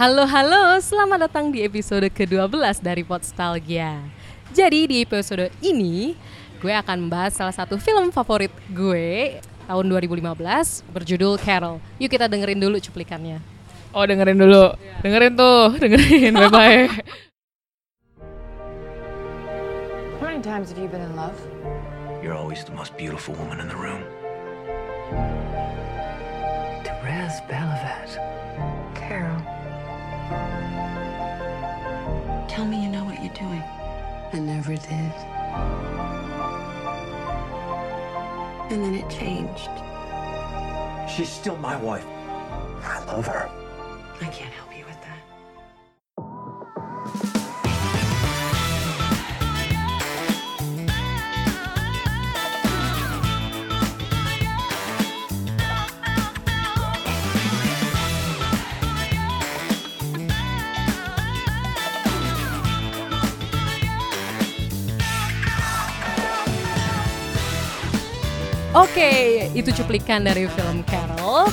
Halo halo, selamat datang di episode ke-12 dari Podstalgia. Jadi di episode ini gue akan membahas salah satu film favorit gue tahun 2015 berjudul Carol. Yuk kita dengerin dulu cuplikannya. Oh dengerin dulu, dengerin tuh, dengerin, bye bye. How many times have you been in love? You're always the most beautiful woman in the room. Therese Belavet. Carol. Tell me you know what you're doing. I never did. And then it changed. She's still my wife. I love her. I can't help Oke, itu cuplikan dari film Carol.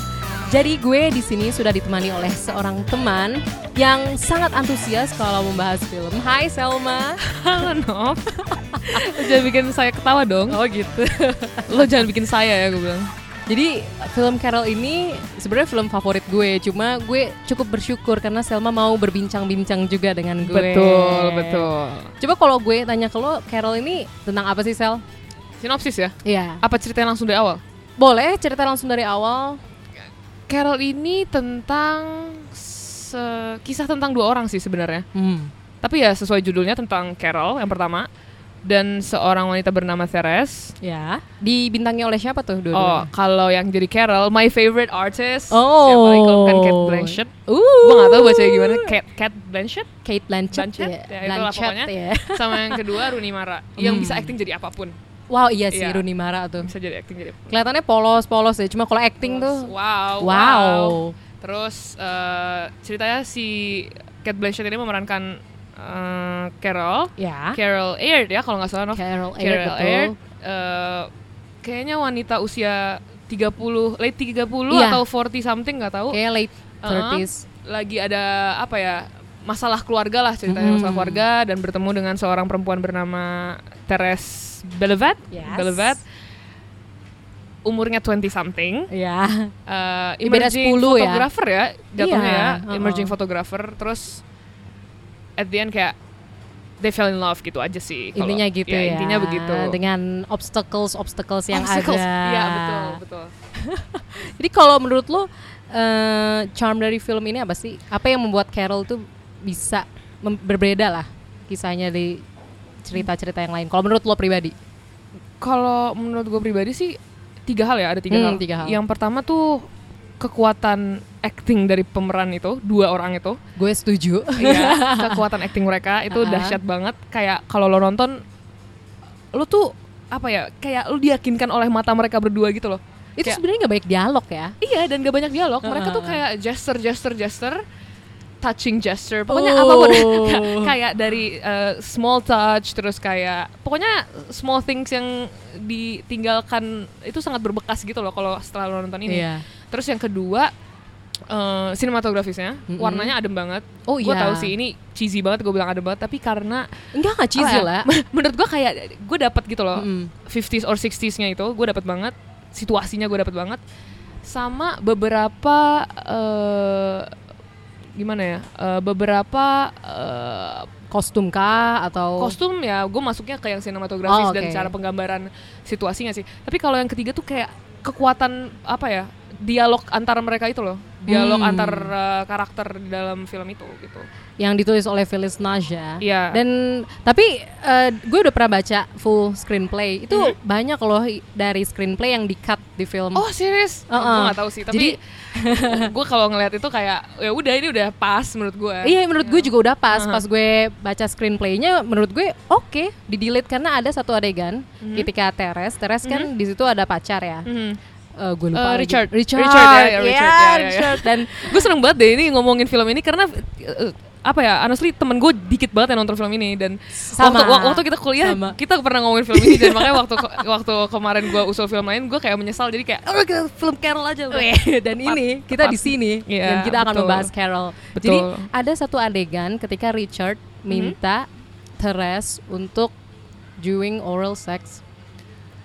Jadi gue di sini sudah ditemani oleh seorang teman yang sangat antusias kalau membahas film. Hai Selma. Halo Nov. Lo jangan bikin saya ketawa dong. Oh gitu. Lo jangan bikin saya ya, gue bilang. Jadi film Carol ini sebenarnya film favorit gue. Cuma gue cukup bersyukur karena Selma mau berbincang-bincang juga dengan gue. Betul, betul. Coba kalau gue tanya ke lo, Carol ini tentang apa sih Sel? Sinopsis ya. Iya. Apa ceritanya langsung dari awal? Boleh cerita langsung dari awal. Carol ini tentang se- kisah tentang dua orang sih sebenarnya. Hmm. Tapi ya sesuai judulnya tentang Carol yang pertama dan seorang wanita bernama Therese. Ya. Dibintangi oleh siapa tuh Oh, dua-duanya? kalau yang jadi Carol, my favorite artist. Oh. Siapa lagi kalau bukan Kate Blanchett. Uh. Gue gak tahu bacanya gimana. Kate, Kate Blanchett. Kate Blanchett, Blanchett, ya. ya, itulah Blanchett, pokoknya. ya. Sama yang kedua Rooney Mara yang Hmm. bisa acting jadi apa pun. Wow, iya sih Iya. Rooney Mara tuh. Bisa jadi acting jadi. Kelihatannya polos-polos ya. Cuma kalau acting tuh Wow. wow. Terus eh, ceritanya si Kate Blanchett ini memerankan eh, Carol. Ya. Carol Aird ya kalau nggak salah. Carol Aird, Carol betul. Aird. eh, kayaknya wanita usia 30, late 30 Iya. atau 40 something nggak tahu. Kayak late Uh-uh. 30s. lagi ada apa ya masalah keluarga lah ceritanya Mm-mm. masalah keluarga dan bertemu dengan seorang perempuan bernama Belavet Yes. Umurnya 20 something Ya. uh, Ya, beda emerging 10 ya. photographer ya jatuhnya Iya, ya uh-uh. emerging photographer terus at the end kayak they fell in love gitu aja sih kalau- Intinya gitu ya. intinya begitu Dengan obstacles obstacles yang Obstacles. ada. Iya betul betul Jadi kalau menurut lo eh, charm dari film ini apa sih? Apa yang membuat Carol tuh bisa berbeda lah kisahnya di cerita-cerita yang lain? Kalau menurut lo pribadi? Kalau menurut gue pribadi sih tiga hal ya ada tiga, Hmm, hal. tiga hal. Yang pertama tuh kekuatan acting dari pemeran itu dua orang itu. Gue setuju. Iya, kekuatan acting mereka itu Ah. dahsyat banget. Kayak kalau lo nonton, lo tuh apa ya? Kayak lo diyakinkan oleh mata mereka berdua gitu loh. Itu sebenarnya nggak banyak dialog ya. Iya dan gak banyak dialog. Mereka tuh Ah. kayak gesture, gesture, gesture, touching gesture. Pokoknya Oh. apa pun kayak dari uh, small touch terus kayak pokoknya small things yang ditinggalkan itu sangat berbekas gitu loh kalau setelah lo nonton ini. Iya. Terus yang kedua uh, sinematografisnya Mm-mm. warnanya adem banget. Oh Gue iya. tahu sih ini cheesy banget gue bilang adem banget tapi karena Enggak nggak cheesy apa ya, lah. menurut gue kayak gue dapet gitu loh Mm-mm. 50s or 60s-nya itu gue dapet banget situasinya gue dapet banget sama beberapa eh, gimana ya eh, beberapa eh, Kostum kah atau kostum ya gue masuknya ke yang sinematografis Oh, dan oke. cara penggambaran situasinya sih tapi kalau yang ketiga tuh kayak kekuatan apa ya dialog antara mereka itu loh dialog Hmm. antar eh, karakter di dalam film itu gitu yang ditulis oleh Phyllis Naja. Iya. Dan tapi eh, gue udah pernah baca full screenplay. Itu Mhm. banyak loh dari screenplay yang di cut di film. oh serius Uh-uh. gue nggak tahu sih tapi gue kalau ngeliat itu kayak ya udah ini udah pas menurut gue Iya menurut gue juga udah pas Uh-huh. pas gue baca screenplaynya menurut gue oke di delete karena ada satu adegan Mhm. ketika Teres Teres kan di situ ada pacar ya Mhm. Eh, gue lupa lagi. Richard. Richard Richard, ya, ya, Richard, ya, ya, ya. Richard. dan gue seneng banget deh ini ngomongin film ini karena uh, apa ya honestly temen gue dikit banget yang nonton film ini dan Sama. waktu, wak- waktu kita kuliah Sama. kita pernah ngomongin film ini dan makanya waktu waktu kemarin gue usul film lain gue kayak menyesal jadi kayak oh kita film Carol aja udah." Weh, dan Tepat, ini kita tepat. di sini Iya, dan kita akan betul. membahas Carol. Betul. Jadi ada satu adegan ketika Richard minta Therese untuk doing oral sex.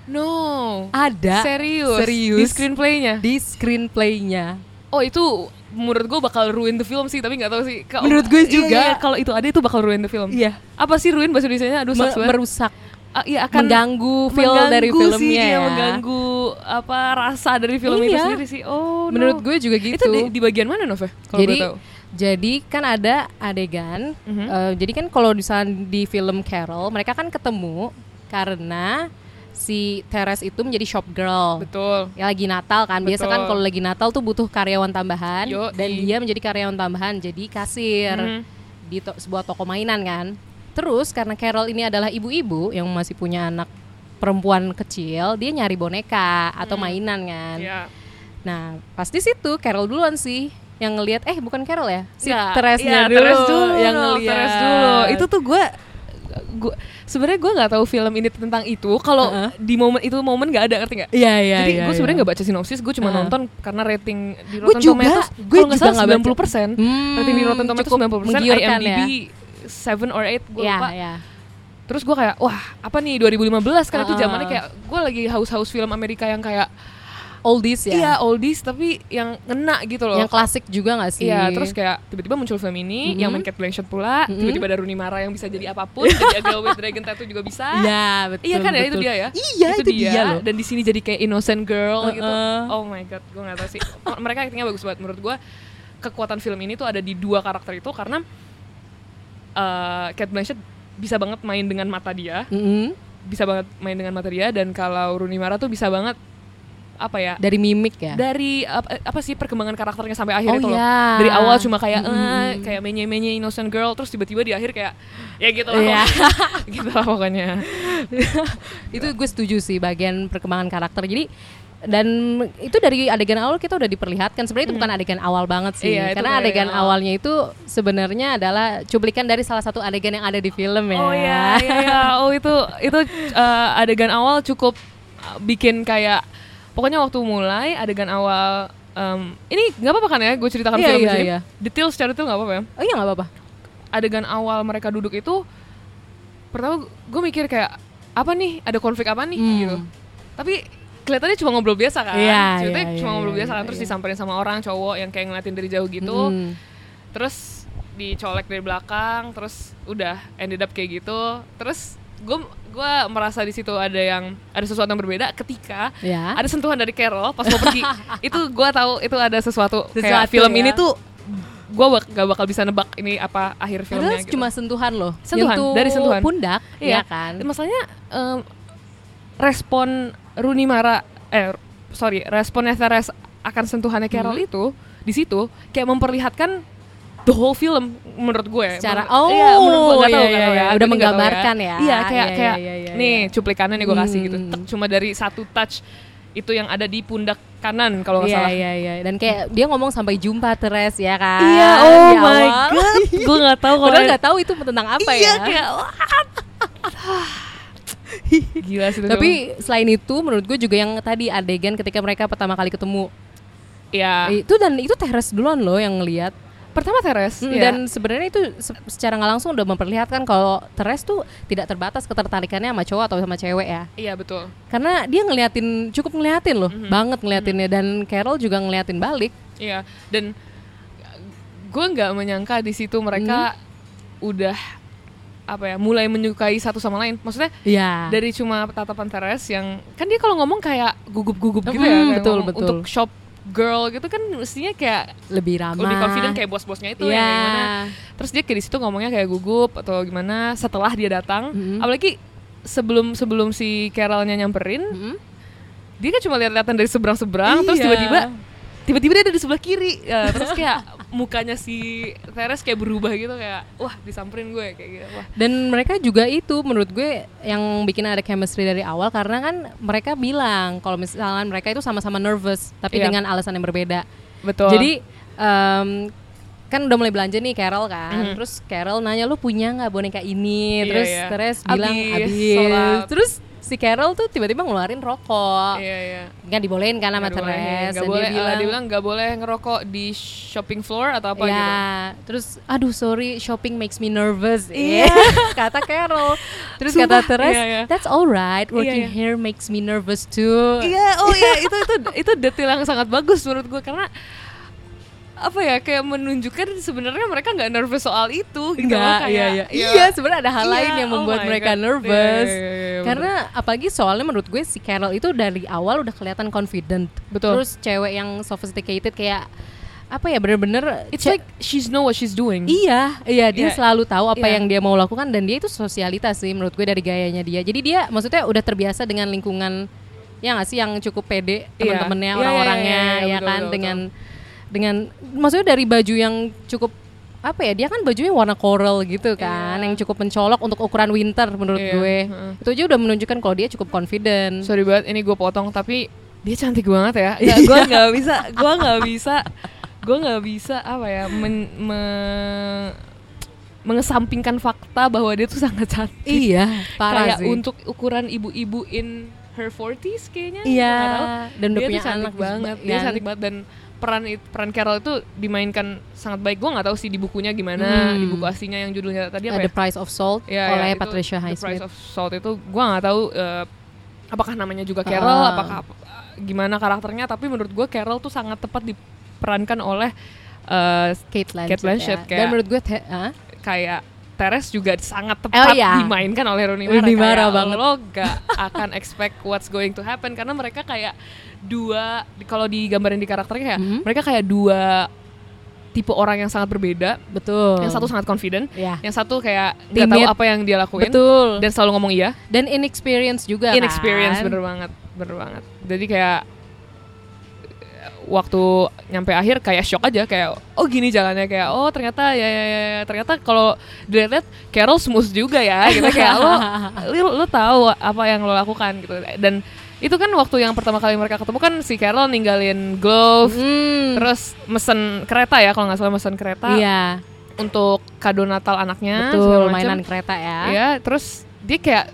no Ada serius serius di screenplaynya di screenplaynya. Oh itu menurut gue bakal ruin the film sih tapi nggak tahu sih Kalau- Menurut gue Iya, juga. iya, kalau itu ada itu bakal ruin the film Iya. apa sih ruin bahasa Indonesia aduh Me- merusak, Ah, iya akan mengganggu feel mengganggu dari sih filmnya dia, ya. mengganggu apa rasa dari film itu Iya. sendiri sih oh no. Menurut gue juga gitu. itu di, di bagian mana Nove kalau jadi tahu jadi kan ada adegan Mhm. eh, jadi kan kalau misalnya di film Carol mereka kan ketemu karena si Therese itu menjadi shop girl. Betul. Ya lagi Natal kan. Biasa Betul. kan kalau lagi Natal tuh butuh karyawan tambahan. Yoi. dan dia menjadi karyawan tambahan jadi kasir. Mhm. di to- sebuah toko mainan kan. Terus karena Carol ini adalah ibu-ibu yang masih punya anak perempuan kecil dia nyari boneka atau mainan kan. Ya Nah, pas di situ Carol duluan sih yang ngelihat eh bukan Carol ya, si Ya, Teresnya iya, dulu, Teres dulu yang ngelihat. Teres dulu. Itu tuh gue gue sebenarnya gue nggak tahu film ini tentang itu kalau Heeh. di momen itu momen nggak ada ngerti nggak Iya iya Jadi iya, gue sebenarnya iya. nggak baca sinopsis, gue cuma Heeh. nonton karena rating di Gue Rotten juga, Tomatoes, gue kalau nggak juga salah nggak baca. 90 persen, Hmm, rating di Rotten Tomatoes cukup 90 persen, IMDb ya. 7 or 8, gue Iya, lupa. iya. Terus gue kayak, wah apa nih 2015 kan itu Heeh. zamannya kayak gue lagi haus-haus film Amerika yang kayak Oldies ya. iya oldies tapi yang ngena gitu loh. Yang klasik juga gak sih? Iya, terus kayak tiba-tiba muncul film ini yang main. Kate Blanchett pula, Mhm. tiba-tiba ada Rooney Mara yang bisa jadi apa pun, jadi Girl with Dragon Tattoo juga bisa. Iya, betul. Iya kan ya itu betul. dia ya. Iya, itu dia loh. Dan di sini jadi kayak innocent girl gitu. Heeh. Oh my god, gue gak tahu sih. Mereka actingnya bagus banget menurut gue. Kekuatan film ini tuh ada di dua karakter itu karena eh Kate Blanchett bisa banget main dengan mata dia, Mm-mm. bisa banget main dengan mata dia dan kalau Rooney Mara tuh bisa banget apa ya? Dari mimik ya. dari apa, apa sih perkembangan karakternya sampai akhir Oh itu loh. iya. Dari awal cuma kayak Mm-mm. eh kayak menye-menye innocent girl terus tiba-tiba di akhir kayak ya gitu lah. Iya. pokoknya. gitu lah pokoknya. itu gue setuju sih bagian perkembangan karakter. Jadi dan itu dari adegan awal kita udah diperlihatkan sebenarnya itu bukan adegan awal banget sih Iya, karena adegan awal. awalnya itu sebenarnya adalah cuplikan dari salah satu adegan yang ada di film ya Oh iya, iya, iya. Oh itu itu eh, adegan awal cukup eh, bikin kayak pokoknya waktu mulai adegan awal em, ini nggak apa-apa kan ya gue ceritakan Iya, film di iya, sini. iya. Detail secara itu nggak apa-apa ya. oh iya nggak apa-apa Adegan awal mereka duduk itu pertama gue mikir kayak apa nih ada konflik apa nih Hmm. gitu. Tapi kelihatannya cuma ngobrol biasa kan. Iya, Ceritanya iya, cuma iya, ngobrol iya, biasa kan terus iya. disamperin sama orang cowok yang kayak ngeliatin dari jauh gitu. Mm. terus dicolek dari belakang terus udah ended up kayak gitu terus gue gua merasa di situ ada yang ada sesuatu yang berbeda ketika ya ada sentuhan dari Carol pas mau pergi itu gue tahu itu ada sesuatu, kayak Sesuatu film ya. ini tuh gue bak gak bakal bisa nebak ini apa akhir filmnya Padahal gitu. cuma sentuhan loh Sentuhan, Nyentuh dari sentuhan. pundak Iya ya kan masalahnya em, respon Rooney Mara eh sorry responnya Teres akan sentuhannya Carol Hmm. itu di situ kayak memperlihatkan the whole film menurut gue Secara- Menurut- oh, iya, menurut gue nggak tahu, iya, iya, tahu iya. ya. Udah tahu menggambarkan ya. iya kayak Iya, kayak iya, iya, nih iya. cuplikannya nih gue kasih gitu Hmm. Tek, cuma dari satu touch itu yang ada di pundak kanan kalau nggak Iya salah iya iya dan kayak dia ngomong sampai jumpa Teres ya kan Iya, oh di my awal. god, gue nggak tahu kalau nggak tahu itu tentang apa iya, ya. kayak what? Gila sih. Tapi selain itu menurut gue juga yang tadi adegan ketika mereka pertama kali ketemu ya itu dan itu Teres duluan loh yang ngelihat pertama Teres Hmm, ya. dan sebenarnya itu se- secara nggak langsung udah memperlihatkan kalau Teres tuh tidak terbatas ketertarikannya sama cowok atau sama cewek ya iya betul karena dia ngeliatin cukup ngeliatin loh Mhm. banget ngeliatinnya dan Carol juga ngeliatin balik Iya, dan gue nggak menyangka di situ mereka udah apa ya mulai menyukai satu sama lain. Maksudnya ya dari cuma tatapan Teres yang kan dia kalau ngomong kayak gugup-gugup gitu ya, Hmm, kayak betul, ngomong betul. Untuk shop girl gitu kan mestinya kayak lebih ramah lebih confident kayak bos-bosnya itu Iya. ya gimana. Terus dia kayak di situ ngomongnya kayak gugup atau gimana setelah dia datang. Mhm. Apalagi sebelum sebelum si Carolnya nyamperin, Mm-mm. dia kan cuma lihat-lihatan dari seberang-seberang terus Iya. tiba-tiba tiba-tiba dia ada di sebelah kiri Ya, terus kayak mukanya si Teres kayak berubah gitu kayak wah disamperin gue kayak gitu wah Dan mereka juga itu menurut gue yang bikin ada chemistry dari awal karena kan mereka bilang kalau misalnya mereka itu sama-sama nervous tapi Iya. dengan alasan yang berbeda. betul Jadi em, kan udah mulai belanja nih Carol kan. Mhm. Terus Carol nanya lu punya nggak boneka ini? Iya, Terus iya. Teres bilang Habis. Terus si Carol tuh tiba-tiba ngeluarin rokok. Iya iya. Nggak dibolehin kan sama. Teres. Nggak Dan boleh, dia bilang, dia bilang nggak boleh ngerokok di shopping floor atau apa ya, gitu. terus aduh sorry shopping makes me nervous. Iya. kata Carol. Terus Sumpah, kata Teres, iya, iya. that's alright. Working iya. here makes me nervous too. Iya, oh iya itu itu itu detail yang sangat bagus menurut gue karena apa ya kayak menunjukkan sebenarnya mereka nggak nervous soal itu gitu iya, iya. ya, Iya, sebenarnya ada hal iya, lain yang oh membuat my mereka God. nervous. Iya, iya, iya, iya, Karena apalagi soalnya menurut gue si Carol itu dari awal udah kelihatan confident. Betul. Terus cewek yang sophisticated kayak apa ya bener-bener It's like she's know what she's doing. Iya, iya dia Iya. selalu tahu apa Iya. yang dia mau lakukan dan dia itu sosialitas sih menurut gue dari gayanya dia. Jadi dia maksudnya udah terbiasa dengan lingkungan ya nggak sih yang cukup pede Iya. teman-temannya Iya, orang-orangnya iya, iya, iya, ya betul, kan betul, dengan dengan maksudnya dari baju yang cukup apa ya dia kan bajunya warna coral gitu kan Iya. yang cukup mencolok untuk ukuran winter menurut Iya, gue heeh. itu aja udah menunjukkan kalau dia cukup confident Sorry banget ini gue potong tapi dia cantik banget ya. Iya. Nggak, gue nggak bisa, gue nggak bisa, gue nggak bisa apa ya men, me- mengesampingkan fakta bahwa dia tuh sangat cantik. iya parah kayak sih untuk ukuran ibu-ibu in her 40s kayaknya. Iya, dan udah dia punya tuh cantik anak banget. Dia cantik banget dan peran it- peran Carol itu dimainkan sangat baik. Gue nggak tahu sih di bukunya gimana, Hmm. di buku aslinya yang judulnya tadi Uh, apa The ya? Price of Salt Ya, ya, oleh itu Patricia The Highsmith Price of Salt itu gue nggak tahu eh, apakah namanya juga Carol, Ah. apakah gimana karakternya. Tapi menurut gue Carol tuh sangat tepat diperankan oleh eh, Kate Blanchett, Kate Blanchett, ya. dan kayak- menurut gue te- ah? kayak Teres juga sangat tepat Oh, iya. dimainkan oleh Rooney Mara. Rooney Mara Kayak banget. Lo gak akan expect what's going to happen karena mereka kayak dua kalau digambarin di karakternya kayak Mhm. mereka kayak dua tipe orang yang sangat berbeda. betul Yang satu sangat confident, ya yang satu kayak nggak tahu apa yang dia lakuin betul dan selalu ngomong iya. dan inexperience juga Inexperience kan? bener banget, bener banget. Jadi kayak waktu nyampe akhir kayak shock aja kayak oh gini jalannya kayak oh ternyata ya, ya, ya, ya. ternyata kalau dilihat Carol smooth juga ya gitu kayak lo lo, lo tahu apa yang lo lakukan gitu dan itu kan waktu yang pertama kali mereka ketemu kan si Carol ninggalin glove Hmm, terus mesen kereta ya kalau nggak salah mesen kereta iya untuk kado Natal anaknya betul mainan kereta ya Ya, terus dia kayak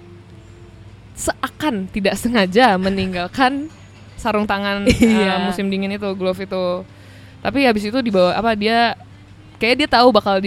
seakan tidak sengaja meninggalkan sarung tangan Iya. uh, musim dingin itu, glove itu. Tapi habis itu dibawa apa dia kayak dia tahu bakal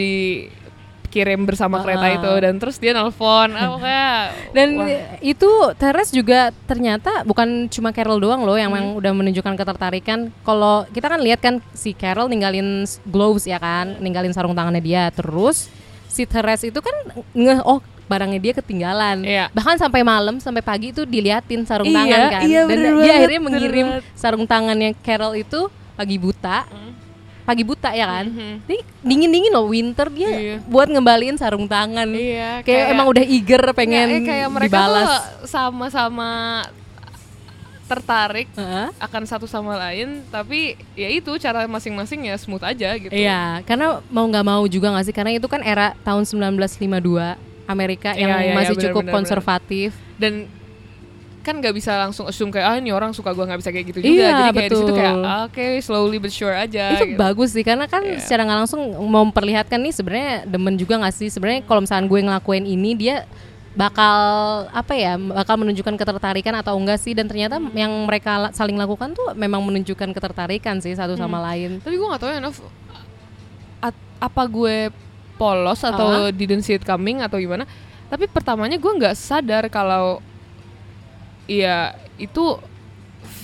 dikirim bersama kereta Ah. itu dan terus dia nelpon oh, kayak dan wah, itu Teres juga ternyata bukan cuma Carol doang loh yang Hmm. udah menunjukkan ketertarikan. Kalau kita kan lihat kan si Carol ninggalin gloves ya kan, ninggalin sarung tangannya dia. Terus si Teres itu kan nge oh barangnya dia ketinggalan. Iya. Bahkan sampai malam sampai pagi itu diliatin sarung Iya, tangan kan. iya, Dan bener dia banget, akhirnya bener mengirim sarung tangannya Carol itu pagi buta. Hmm. Pagi buta ya kan. Mhm. Ini dingin-dingin loh winter dia Iya. buat ngembaliin sarung tangan. Iya, kayak, emang udah eager pengen eh, kayak mereka dibalas. tuh sama-sama tertarik Heeh. akan satu sama lain tapi ya itu cara masing-masing ya smooth aja gitu. Iya, karena mau nggak mau juga nggak sih, karena itu kan era tahun 1952 Amerika yang Iya, iya, iya, masih benar, cukup benar, konservatif. dan kan nggak bisa langsung assume kayak ah ini orang suka gua nggak bisa kayak gitu juga Iya, jadi kayak di situ kayak ah, oke slowly but sure aja itu gitu. bagus sih, karena kan Iya. secara nggak langsung memperlihatkan nih sebenarnya demen juga nggak sih, sebenarnya kalau misalnya gue ngelakuin ini dia bakal apa ya, bakal menunjukkan ketertarikan atau enggak sih, dan ternyata Hmm. yang mereka saling lakukan tuh memang menunjukkan ketertarikan sih satu sama Hmm. lain. tapi gua nggak tahu ya Nov apa gue polos atau didn't see it coming atau gimana tapi pertamanya gue nggak sadar kalau iya itu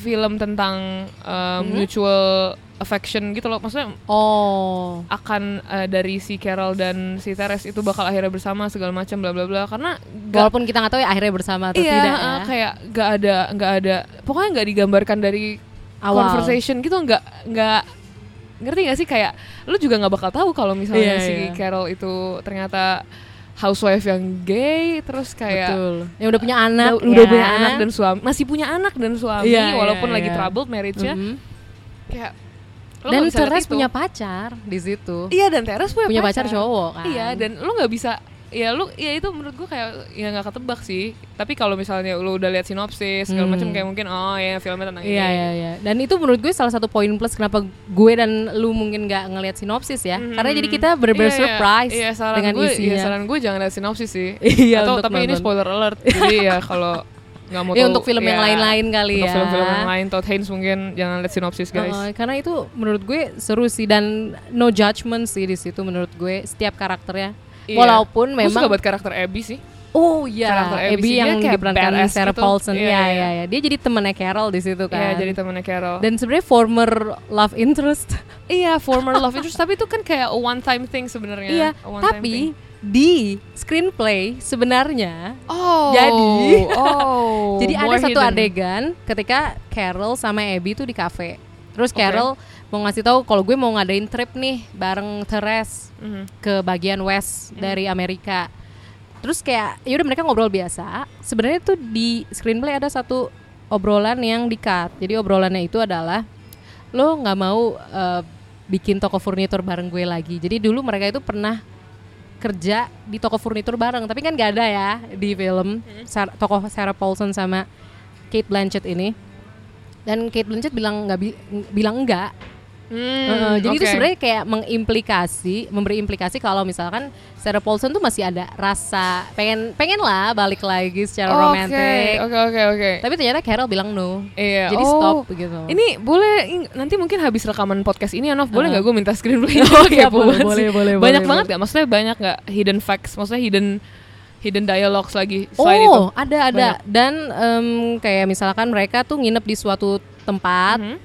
film tentang uh, Hmm? mutual affection gitu loh maksudnya Oh, akan uh, dari si Carol dan si Teres itu bakal akhirnya bersama segala macam bla bla bla karena nggak walaupun kita nggak tahu ya akhirnya bersama atau iya, tidak ya. uh, kayak nggak ada nggak ada pokoknya nggak digambarkan dari Awal. conversation gitu nggak nggak ngerti nggak sih kayak lu juga nggak bakal tahu kalau misalnya Iya, si iya. Carol itu ternyata housewife yang gay terus kayak Betul. Yang udah punya anak, udah, udah ya. punya anak dan suami masih punya anak dan suami Iya, walaupun iya, lagi iya. troubled marriage-nya Mhm. kayak lo Dan Teres punya pacar di situ. iya dan Teres punya, punya pacar cowok kan. iya dan lo nggak bisa ya lu ya itu menurut gue kayak ya nggak ketebak sih tapi kalau misalnya lu udah lihat sinopsis segala Hmm. macam kayak mungkin oh ya filmnya tentang Iya ini iya iya. Dan itu menurut gue salah satu poin plus kenapa gue dan lu mungkin nggak ngelihat sinopsis ya. Karena jadi kita bener-bener Iya, iya. surprise iya, saran dengan gue, isinya. Iya, saran gue jangan lihat sinopsis sih. Iya, Atau tapi ini nonton. spoiler alert. jadi ya kalau nggak mau Iya, tahu, untuk film yang ya, lain-lain kali untuk ya. film-film yang lain Todd Haynes mungkin jangan lihat sinopsis guys. Uh, karena itu menurut gue seru sih dan no judgment sih di situ menurut gue setiap karakternya. Iya. Walaupun Gue suka memang buat karakter Abby sih. oh iya karakter Abby yang diperankan Sarah gitu. Paulson. Iya, Iya iya. iya iya. Dia jadi temennya Carol di situ kan. Iya, jadi temannya Carol. dan sebenarnya former love interest. iya, former love interest tapi itu kan kayak a one time thing sebenarnya. iya, tapi thing. di screenplay sebenarnya Oh. Jadi- oh. Jadi ada satu hidden. adegan ketika Carol sama Abby tuh di cafe. Terus. Carol mau ngasih tahu kalau gue mau ngadain trip nih bareng Therese Mhm. ke bagian west dari Amerika. Terus kayak ya udah mereka ngobrol biasa. Sebenarnya tuh di screenplay ada satu obrolan yang di-cut. Jadi obrolannya itu adalah lo nggak mau eh, bikin toko furnitur bareng gue lagi. Jadi dulu mereka itu pernah kerja di toko furnitur bareng, tapi kan gak ada ya di film Sar- tokoh Sarah Paulson sama Kate Blanchett ini. Dan Kate Blanchett bilang nggak bi- bilang enggak. Hmm, Heeh, jadi itu oke. sebenarnya kayak mengimplikasi, memberi implikasi kalau misalkan Sarah Paulson tuh masih ada rasa pengen pengen lah balik lagi secara Oke, romantis. Oke, oke, oke. Tapi ternyata Carol bilang no. Iya. Jadi oh. stop begitu. Ini boleh nanti mungkin habis rekaman podcast ini Anov boleh nggak gue minta screenplay? Oh, iya, Kepo boleh, boleh, boleh, Banyak boleh, banget nggak? Maksudnya banyak nggak hidden facts? Maksudnya hidden hidden dialogues lagi selain itu? oh, ada ada. Dan em, kayak misalkan mereka tuh nginep di suatu tempat Mhm.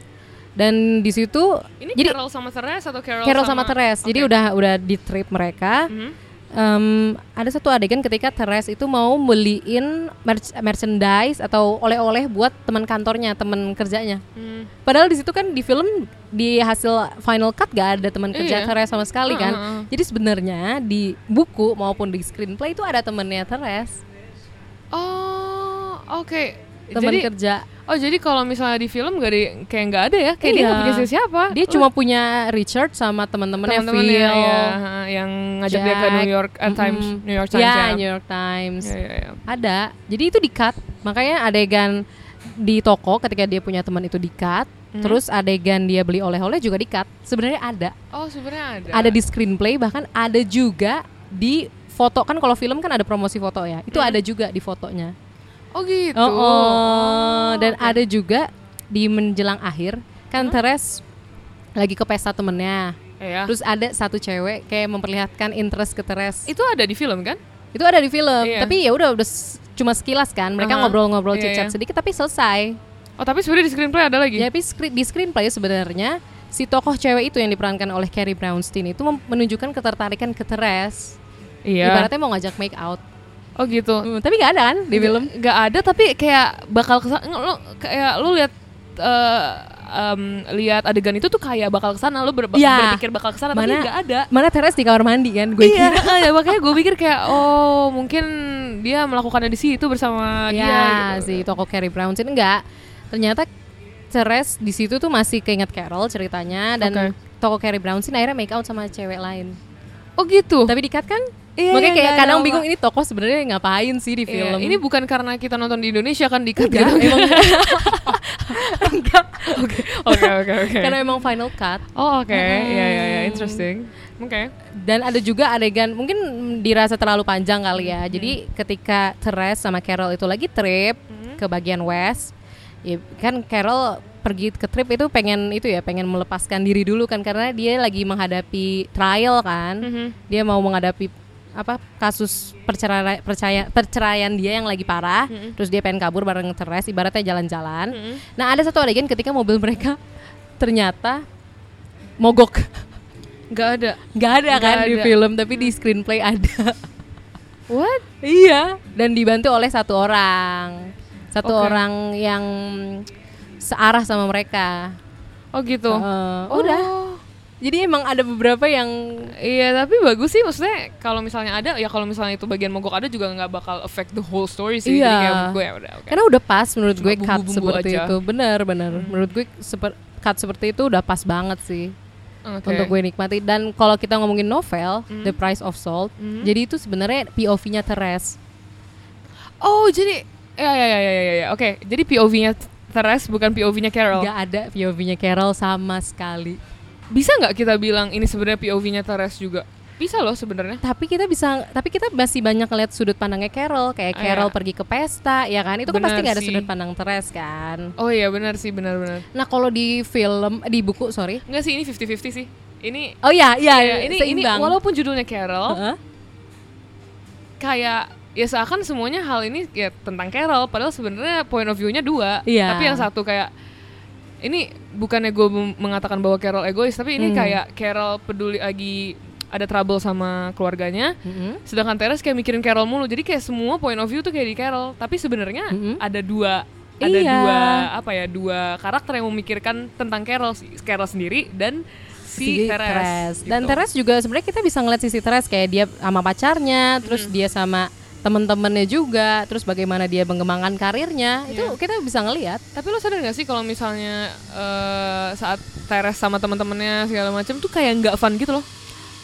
Dan di situ Ini jadi Carol sama Therese atau Carol, Carol sama, Therese. Jadi Oke. udah udah di trip mereka. Mhm. Em, ada satu adegan ketika Therese itu mau beliin merch- merchandise atau oleh-oleh buat teman kantornya, teman kerjanya. Hmm. Padahal di situ kan di film di hasil final cut gak ada teman kerja Iya. Therese sama sekali kan. Heeh. Jadi sebenarnya di buku maupun di screenplay itu ada temennya Therese, Oh, oke. Teman kerja. oh jadi kalau misalnya di film gak di kayak nggak ada ya? Kayak dia Iya. nggak punya siapa? Dia cuma punya Richard sama teman-temannya Phil, ya, yang ngajak dia ke Jack. New York eh, Times, Mm-mm. New York Times ya, ya. New York Times. Ya, ya, ya. Ada. Jadi itu di-cut. Makanya adegan di toko ketika dia punya teman itu di-cut. Hmm. Terus adegan dia beli oleh-oleh juga di-cut. Sebenarnya ada. Oh sebenarnya ada. Ada di screenplay bahkan ada juga di foto kan kalau film kan ada promosi foto ya. Itu Hmm. ada juga di fotonya. Oh gitu. Oh, oh. dan oke. Hmm? ada juga di menjelang akhir kan Teres lagi ke pesta temennya. Iya. Terus ada satu cewek kayak memperlihatkan interest ke Teres. itu ada di film kan? Itu ada di film, Iya. tapi ya udah udah cuma sekilas kan. Mereka ngobrol-ngobrol Iya, cicat iya. sedikit tapi selesai. Oh tapi sebenarnya di screenplay ada lagi. Jadi skri- di screenplay sebenarnya si tokoh cewek itu yang diperankan oleh Carrie Brownstein itu menunjukkan ketertarikan ke Teres. Iya. Ibaratnya mau ngajak make out. Oh gitu. Hmm, tapi nggak ada kan di film? Nggak ada tapi kayak bakal ke sana. Lu kayak lu lihat eh, em, lihat adegan itu tuh kayak bakal ke sana. Lu ber- Iya. berpikir bakal ke sana tapi Mana- nggak ada. Mana Teres di kamar mandi kan? Gue iya, kira. ya, makanya gue pikir kayak oh mungkin dia melakukannya di situ bersama dia. Ya, gitu. si toko Carrie Brownstein enggak. Ternyata Teres di situ tuh masih keinget Carol ceritanya dan Oke. toko Carrie Brownstein akhirnya make out sama cewek lain. Oh gitu. Tapi dikat kan? Iya, Makanya iya, kayak ada kadang apa. bingung ini toko sebenarnya ngapain sih di Iya, film. ini bukan karena kita nonton di Indonesia kan di cut gitu. emang enggak. Oke, oke, oke, oke. Karena emang final cut. Oh oke, Hmm. ya ya ya, interesting. Oke. Dan ada juga adegan mungkin dirasa terlalu panjang kali ya. Hmm. Jadi ketika Therese sama Carol itu lagi trip Hmm. ke bagian west, ya kan Carol pergi ke trip itu pengen itu ya, pengen melepaskan diri dulu kan karena dia lagi menghadapi trial kan. Mhm. Dia mau menghadapi apa kasus perceraian percaya perceraian dia yang lagi parah, Hmm. terus dia pengen kabur bareng Therese ibaratnya jalan-jalan. Mhm. Nah, ada satu adegan ketika mobil mereka ternyata mogok. Nggak ada. Nggak ada Nggak kan di ada. film, tapi di screenplay ada. What? iya. Dan dibantu oleh satu orang, satu Oke. orang yang searah sama mereka. Oh gitu. Eh, Oh. Udah. Jadi emang ada beberapa yang Iya tapi bagus sih maksudnya kalau misalnya ada ya kalau misalnya itu bagian mogok ada juga nggak bakal affect the whole story sih. Jadi Iya. kayak menurut gue ya udah oke. karena udah pas menurut Cuma gue cut bumbu-bumbu seperti aja. Hmm. itu. Benar, benar. Menurut gue seper, cut seperti itu udah pas banget sih. Oke. untuk gue nikmati. Dan kalau kita ngomongin novel, Hmm. The Price of Salt, Hmm. jadi itu sebenarnya POV-nya Teres. Oh, jadi ya ya ya ya ya, ya. Oke, jadi POV-nya Teres bukan POV-nya Carol. Gak ada POV-nya Carol sama sekali. Bisa nggak kita bilang ini sebenarnya POV-nya Teres juga? Bisa loh sebenarnya. Tapi kita bisa, tapi kita masih banyak ngeliat sudut pandangnya Carol, kayak Ah, Carol iya. pergi ke pesta, ya kan? Itu kan pasti Benar gak ada sudut pandang Teres kan. Oh iya benar sih benar-benar. Nah kalau di film, di buku sorry. Enggak sih ini 50-50 sih. Ini Oh iya, iya, ya, ini ini seimbang. walaupun judulnya Carol, Heeh. kayak ya seakan semuanya hal ini ya tentang Carol padahal sebenarnya point of view-nya dua. Iya. Tapi yang satu kayak ini bukannya gue mengatakan bahwa Carol egois, tapi ini Hmm. kayak Carol peduli lagi ada trouble sama keluarganya. Mm-mm. Sedangkan Teres kayak mikirin Carol mulu. Jadi kayak semua point of view tuh kayak di Carol. Tapi sebenarnya Mm-mm. ada dua ada Iya. dua apa ya dua karakter yang memikirkan tentang Carol si Carol sendiri dan si, Teres. Dan gitu. Teres juga sebenarnya kita bisa ngeliat sisi Teres kayak dia sama pacarnya, terus Hmm. dia sama temen-temennya juga, terus bagaimana dia mengembangkan karirnya, itu Iya. kita bisa ngelihat. Tapi lo sadar gak sih kalau misalnya eh, saat Teres sama teman-temannya segala macam tuh kayak nggak fun gitu loh.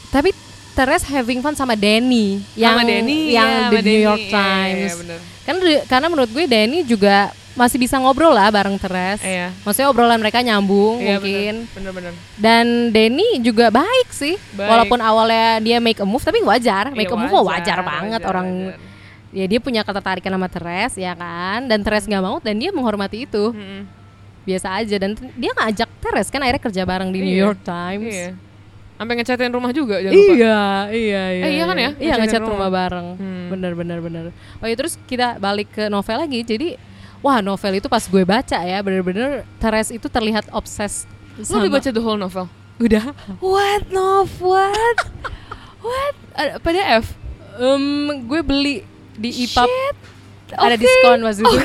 Tapi Teres having fun sama Danny yang sama Denny, yang di sama New Denny. York Iya, Times. Iya, bener. Kan di- karena menurut gue Danny juga masih bisa ngobrol lah bareng Teres. Iya. Maksudnya obrolan mereka nyambung Iya, mungkin. Bener-bener. Dan Denny juga baik sih. Baik. Walaupun awalnya dia make a move tapi wajar. Make a Iya, move mah wajar banget wajar, orang wajar. Ya dia punya ketertarikan sama Teres ya kan. Dan Teres nggak mau dan dia menghormati itu. Mm-mm. Biasa aja dan dia ngajak Teres kan akhirnya kerja bareng di New Iya. York Times. Iya. Sampai ngecatin rumah juga jangan lupa. Iya, iya, iya. Eh, iya kan ya? Iya, Ngecat ngecat rumah. rumah bareng. Hmm. Bener, bener, bener. Oh ya terus kita balik ke novel lagi. Jadi, wah novel itu pas gue baca ya, bener-bener Teres itu terlihat obses Lo udah baca the whole novel? Udah. What Nov? What? What? Ada PDF? Em, gue beli di EPUB. Ada Oke. diskon waktu itu.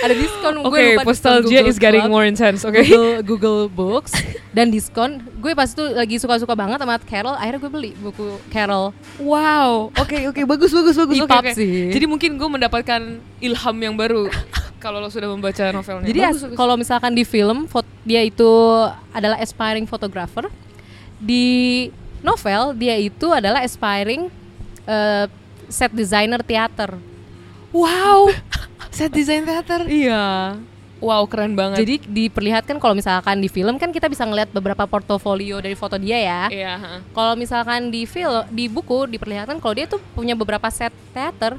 ada diskon. gue Oke, lupa Google is getting Club. more intense, oke? Google, Google Books dan diskon. Gue pas itu lagi suka-suka banget sama Carol. Akhirnya gue beli buku Carol. Wow, oke oke bagus bagus bagus. oke, EPUB oke. sih. Jadi mungkin gue mendapatkan ilham yang baru kalau lo sudah membaca novelnya. Jadi Bagus, as- bagus. kalau misalkan di film dia itu adalah aspiring photographer, di novel dia itu adalah aspiring eh, set designer teater. wow, set design teater. Iya. Wow, keren banget. Jadi diperlihatkan kalau misalkan di film kan kita bisa ngeliat beberapa portofolio dari foto dia ya. iya. Kalau misalkan di film di buku diperlihatkan kalau dia tuh punya beberapa set teater.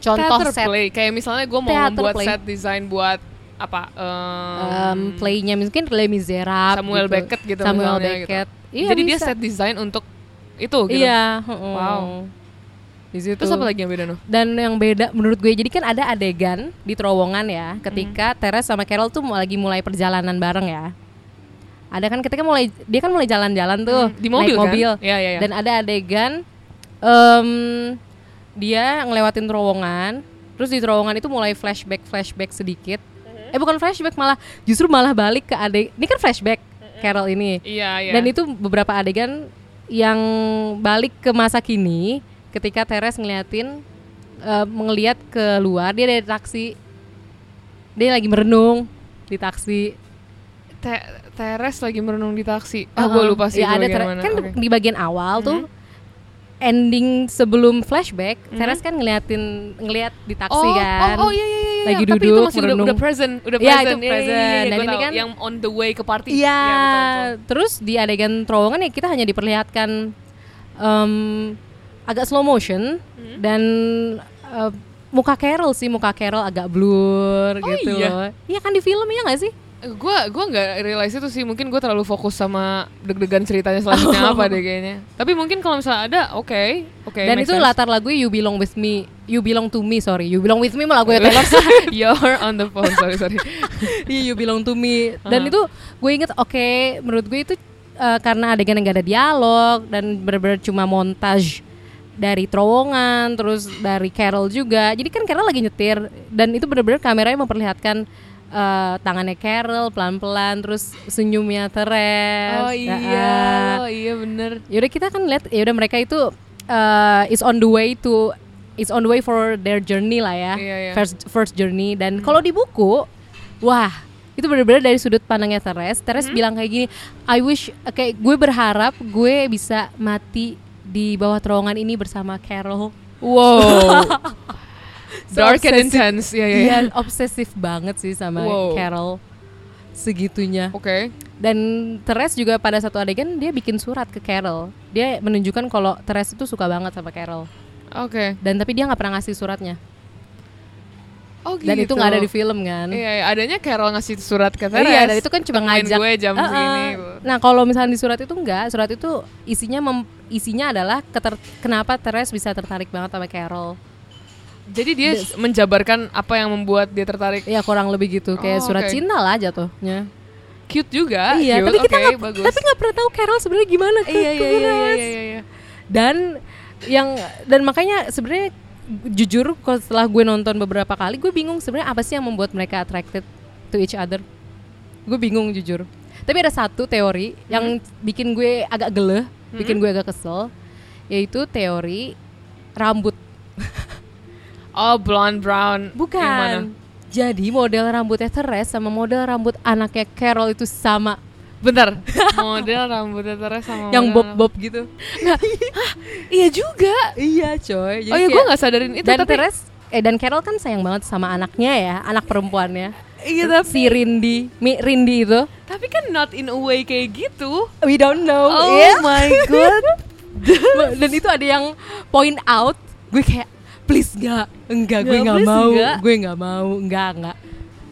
Contoh Theater set play kayak misalnya gue mau membuat play. set design buat apa? em, em, playnya mungkin Les Miserables Samuel gitu. Beckett gitu Samuel Beckett. gitu. Iya, Jadi dia bisa. set design untuk itu gitu. Iya. Wow. Di situ. Terus apa lagi yang beda noh? Dan yang beda menurut gue jadi kan ada adegan di terowongan ya ketika Hmm. Teres sama Carol tuh lagi mulai perjalanan bareng ya. Ada kan ketika mulai dia kan mulai jalan-jalan tuh Hmm, di mobil naik kan? mobil. Iya, iya, iya. Dan ada adegan em, dia ngelewatin terowongan, terus di terowongan itu mulai flashback flashback sedikit. Hmm. Eh bukan flashback malah justru malah balik ke adeg. Ini kan flashback Carol ini. Iya, iya. Dan itu beberapa adegan yang balik ke masa kini ketika Teres ngeliatin eh, ngeliat keluar dia dari taksi. Dia lagi merenung di taksi. Te- Teres lagi merenung di taksi. Ah, Heeh. gue lupa sih Ya, ada mana. kan Oke. di bagian awal tuh ending sebelum flashback, Mhm. Teres kan ngeliatin ngeliat di taksi oh, kan. Oh, oh iya iya iya. Lagi Tapi itu duduk, masih udah, merenung. udah present, udah Iya, present. itu Iya, iya, present. iya, Dan gua ini tahu. kan- yang on the way ke party. Iya, betul, betul. terus di adegan terowongan ya kita hanya diperlihatkan em, agak slow motion Hmm. dan eh, muka Carol sih, muka Carol agak blur Oh, gitu iya? loh. Iya kan di film ya nggak sih? Gue gua nggak realize itu sih mungkin gue terlalu fokus sama deg-degan ceritanya selanjutnya apa deh kayaknya tapi mungkin kalau misalnya ada oke oke dan make itu sense. latar lagu You Belong With Me, You Belong To Me, sorry, You Belong With Me malah gue Taylor Swift. you're on the phone sorry sorry Iya, You Belong To Me. Dan Uh-huh. itu gue inget oke, menurut gue itu eh, karena adegan yang gak ada dialog dan bener-bener cuma montage dari terowongan, terus dari Carol juga. Jadi kan Carol lagi nyetir dan itu bener-bener kameranya memperlihatkan eh, tangannya Carol pelan-pelan, terus senyumnya Teres. oh Ah, iya ah. oh iya bener Yaudah kita kan lihat, yaudah mereka itu eh, is on the way to is on the way for their journey lah ya, Iya, iya. first first journey. Dan kalau di buku, wah itu benar-benar dari sudut pandangnya Teres. Teres bilang kayak gini, I wish kayak gue berharap gue bisa mati di bawah terowongan ini bersama Carol. Wow. So Dark and intense. Ya ya. Iya, obsesif banget sih sama Wow. Carol segitunya. Oke. Dan Teres juga pada satu adegan dia bikin surat ke Carol. Dia menunjukkan kalau Teres itu suka banget sama Carol. Oke. Dan tapi dia nggak pernah ngasih suratnya. Oh gitu. Dan itu nggak ada di film kan? Iya, iya, adanya Carol ngasih surat ke Teres. Iya, dan itu kan cuma ngajak. gue jam Ah, ah. segini. Nah, kalau misalnya di surat itu enggak, surat itu isinya mem- isinya adalah keter- kenapa Teres bisa tertarik banget sama Carol. Jadi dia menjabarkan apa yang membuat dia tertarik. Ya kurang lebih gitu, kayak Oh, surat oke. cinta lah jatuhnya. Cute juga. iya, cute. tapi kita nggak bagus. tapi nggak pernah tahu Carol sebenarnya gimana ke, iya, ke iya, iya, Teres. iya, iya, iya. Dan yang dan makanya sebenarnya jujur kalau setelah gue nonton beberapa kali, gue bingung sebenarnya apa sih yang membuat mereka attracted to each other. Gue bingung jujur. Tapi ada satu teori yang bikin gue agak geleh, bikin gue agak kesel, yaitu teori rambut. Oh, blonde brown. Bukan. Jadi model rambutnya Teres sama model rambut anaknya Carol itu sama, Bentar. Model rambutnya Teres sama yang bob-bob gitu. Iya juga. iya, coy. Jadi oh iya, gue nggak sadarin itu. dan tapi Teres eh dan Carol kan sayang banget sama anaknya ya, anak perempuannya. Iya, tapi Si Rindy, Mi Rindy itu. tapi kan not in a way kayak gitu. We don't know. Oh ya. my god. dan itu ada yang point out, gue kayak please nggak, enggak, gue Nggak, mau, nggak. gue nggak mau, enggak, enggak.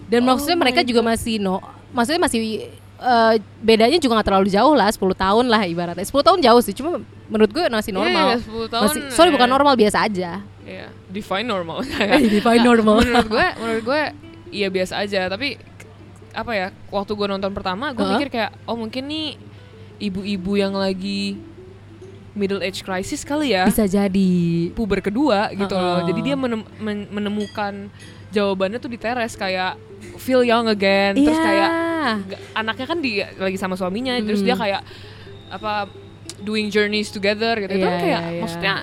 Dan Oh maksudnya mereka juga masih no, maksudnya masih eh, bedanya juga nggak terlalu jauh lah, 10 tahun lah ibaratnya. 10 tahun jauh sih, cuma menurut gue masih Iya, normal. iya, 10 tahun, Masih, sorry bukan ya. normal biasa aja. Iya, define normal. Define normal. menurut gue, menurut gue iya biasa aja, tapi apa ya? Waktu gue nonton pertama, gue mikir kayak oh mungkin nih ibu-ibu yang lagi middle age crisis kali ya. Bisa jadi. puber kedua gitu loh. Uh-uh. Jadi dia menem- men- menemukan jawabannya tuh di teres kayak feel young again. Terus Iya. kayak anaknya kan dia lagi sama suaminya, terus Mm. dia kayak apa doing journeys together gitu. Itu Iya, kan kayak iya, iya. maksudnya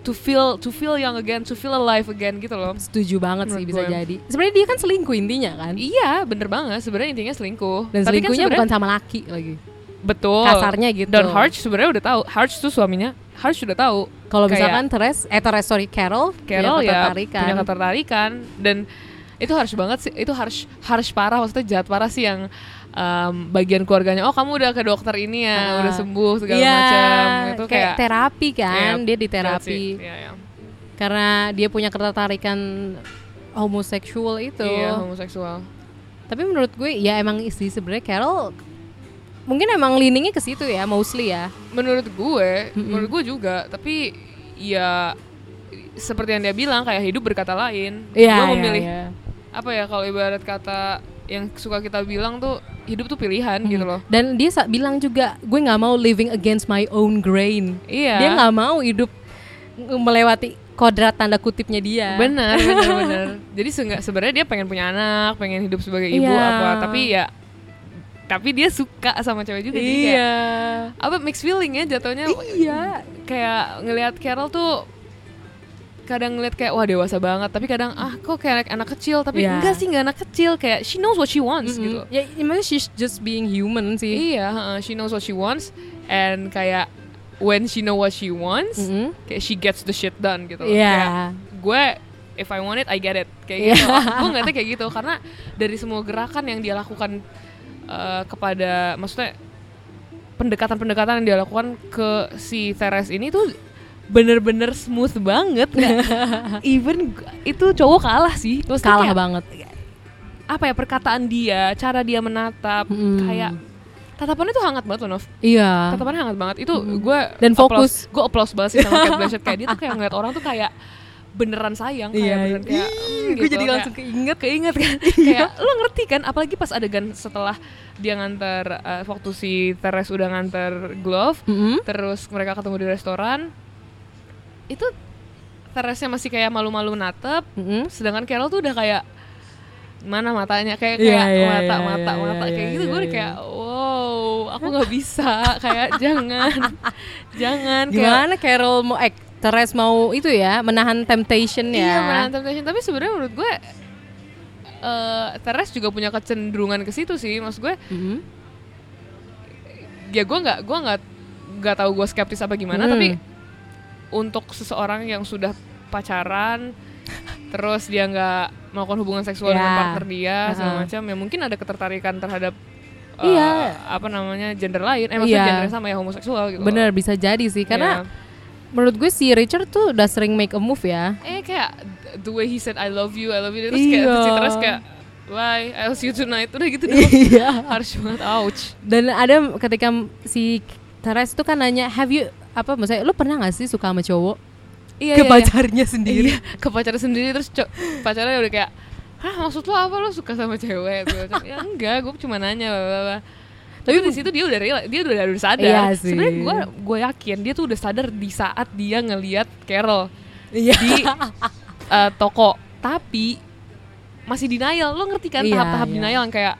to feel to feel young again, to feel alive again gitu loh. Setuju banget sih bisa gue. jadi. Sebenarnya dia kan selingkuh intinya kan. Iya, bener banget. Sebenarnya intinya selingkuh. Dan Tapi kan selingkuhnya bukan sebenarnya- sama laki lagi. betul. kasarnya gitu. Dan Harsh sebenarnya udah tahu. Harsh tuh suaminya. Harsh sudah tahu. Kalau misalkan Teres, eh Teres sorry Carol, Carol punya ya ketertarikan. punya ketertarikan dan itu harus banget sih itu harus harus parah maksudnya jahat parah sih yang em, bagian keluarganya oh kamu udah ke dokter ini ya Ah. udah sembuh segala Iya, macam itu kayak, kayak terapi kan, Iya, dia di jahat terapi. Iya, iya. karena dia punya ketertarikan homoseksual itu. Iya, homoseksual Tapi menurut gue ya emang sih sebenarnya Carol mungkin emang leaningnya ke situ ya, mostly ya. menurut gue menurut gue juga tapi ya seperti yang dia bilang kayak hidup berkata lain Iya. gue iya, memilih iya. apa ya kalau ibarat kata yang suka kita bilang tuh hidup tuh pilihan gitu loh Dan dia bilang juga gue nggak mau living against my own grain. iya Dia nggak mau hidup melewati kodrat tanda kutipnya dia. Benar, benar, benar. Jadi sebenarnya dia pengen punya anak, pengen hidup sebagai ibu Iya. apa, tapi ya tapi dia suka sama cewek juga jadi kayak Iya. apa mixed feeling ya jatuhnya Iya. kayak ngelihat Carol tuh kadang ngeliat kayak wah dewasa banget tapi kadang ah kok kayak anak, anak kecil tapi Iya. enggak sih enggak anak kecil kayak she knows what she wants Mm-mm. gitu Ya, maksudnya she's just being human sih. iya heeh, she knows what she wants and kayak when she know what she wants Mm-mm. kayak she gets the shit done gitu loh. Iya. Kayak gue if I want it I get it kayak Iya. gitu gue ngeliatnya kayak gitu karena dari semua gerakan yang dia lakukan eh, kepada maksudnya pendekatan-pendekatan yang dia lakukan ke si Teres ini tuh bener-bener smooth banget nggak even g- itu cowok kalah sih Maksudnya Kalah kayak, banget. apa ya perkataan dia cara dia menatap Mm. kayak tatapannya tuh hangat banget loh Nov Iya. tatapannya hangat banget itu gue Dan fokus. gue applause banget sih sama Kate Blanchett kayak dia tuh kayak ngeliat orang tuh kayak beneran sayang kayak Iya, beneran kayak mm, gue gitu, jadi kayak- langsung keinget. keinget kan kayak lo ngerti kan apalagi pas adegan setelah dia nganter eh, waktu si Teres udah nganter glove Mm-mm. terus mereka ketemu di restoran itu Teresnya masih kayak malu-malu natep Mm-mm. sedangkan Carol tuh udah kayak mana matanya kayak Iya, kayak iya, mata iya, mata iya, mata iya, kayak gitu iya, gue iya. kayak wow aku nggak bisa kayak jangan jangan kayak Gimana Carol mau eh Teres mau itu ya menahan temptation ya. iya menahan temptation tapi sebenarnya menurut gue eh Teres juga punya kecenderungan ke situ sih maksud gue Mhm. ya gue nggak gue nggak nggak tahu gue skeptis apa gimana Hmm. tapi untuk seseorang yang sudah pacaran terus dia nggak melakukan hubungan seksual dengan Ya. partner dia segala Uh-uh. macam ya mungkin ada ketertarikan terhadap uh, Iya. apa namanya gender lain eh maksudnya Iya. gender sama ya homoseksual gitu Bener bisa jadi sih karena Iya. Menurut gue si Richard tuh udah sering make a move ya. eh kayak the way he said I love you I love you terus kayak Iya. si terus kayak bye I'll see you tonight udah gitu doang Iya. harus banget ouch Dan ada ketika si Teres tuh kan nanya, have you apa maksudnya lu pernah gak sih suka sama cowok? iya ke iya, iya. pacarnya sendiri. Iya, ke pacarnya sendiri terus pacarnya udah kayak Hah maksud lo apa lo suka sama cewek? Ya enggak, gue cuma nanya bla, bla. Tapi di situ dia udah real, dia udah, udah sadar. Iya sih. Sebenarnya gue gue yakin dia tuh udah sadar di saat dia ngelihat Carol Iya. di eh, toko. Tapi masih denial. Lo ngerti kan Iya, tahap-tahap iya. denial yang kayak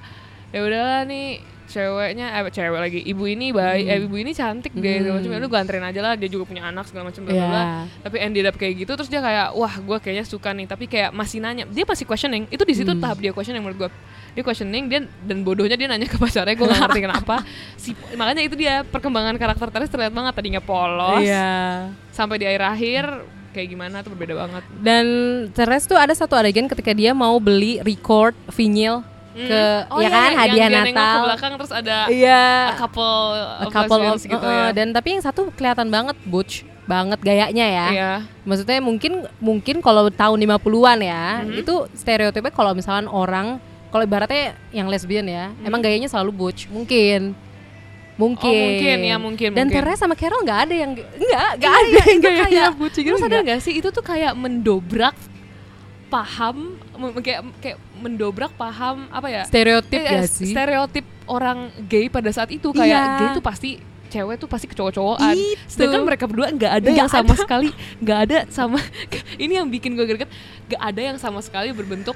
ya udahlah nih ceweknya eh cewek lagi ibu ini baik eh ibu ini cantik deh segala macam udah gue anterin aja lah dia juga punya anak segala macam bla bla bla Iya. tapi ended up kayak gitu terus dia kayak wah gue kayaknya suka nih tapi kayak masih nanya dia masih questioning itu di situ Hmm. tahap dia questioning menurut gue dia questioning dia dan bodohnya dia nanya ke pacarnya gue gak ngerti kenapa si makanya itu dia perkembangan karakter Teres terlihat banget tadinya polos Iya. sampai di akhir akhir kayak gimana tuh berbeda banget Dan Teres tuh ada satu adegan ketika dia mau beli record vinyl ke Hmm. Oh ya iya, kan yang hadiah dia nengok ke Natal. belakang terus ada Iya. a couple A couple of gitu uh, ya dan tapi yang satu kelihatan banget butch banget gayanya ya. Iya. Maksudnya mungkin mungkin kalau tahun 50-an ya, Mhm. itu stereotipnya kalau misalkan orang kalau ibaratnya yang lesbian ya, emang gayanya selalu butch, mungkin. Mungkin. Oh, mungkin, ya, mungkin, Dan mungkin. Teres sama Carol nggak ada yang nggak nggak Iya, ada yang gayanya kayak butch gitu. Sadar nggak. gak sih itu tuh kayak mendobrak paham kayak kayak mendobrak paham apa ya Stereotip Eh, gak eh, sih? Stereotip orang gay pada saat itu kayak Iya. gay tuh pasti cewek tuh pasti kecowok-cowokan. Sedangkan mereka berdua nggak ada Nggak yang sama ada. sekali, nggak ada sama. ini yang bikin gue greget, nggak ada yang sama sekali berbentuk.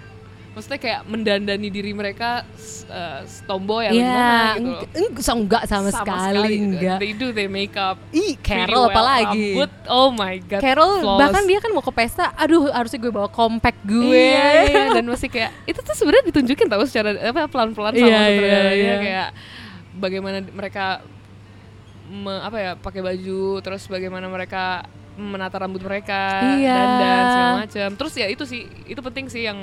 Maksudnya kayak mendandani diri mereka s- eh, tomboy atau Iya, gimana gitu. loh. eng- eng- so enggak sama, sekali, enggak. They do, they make up. Ih, Carol well, apalagi. rambut, oh my god. Carol flawless. bahkan dia kan mau ke pesta, aduh harusnya gue bawa compact gue. Iya, iya, dan masih kayak itu tuh sebenarnya ditunjukin tahu secara apa pelan-pelan sama iya, sutradaranya iya. kayak bagaimana mereka me- apa ya pakai baju terus bagaimana mereka menata rambut mereka Iya. dan dan segala macam. Terus ya itu sih itu penting sih yang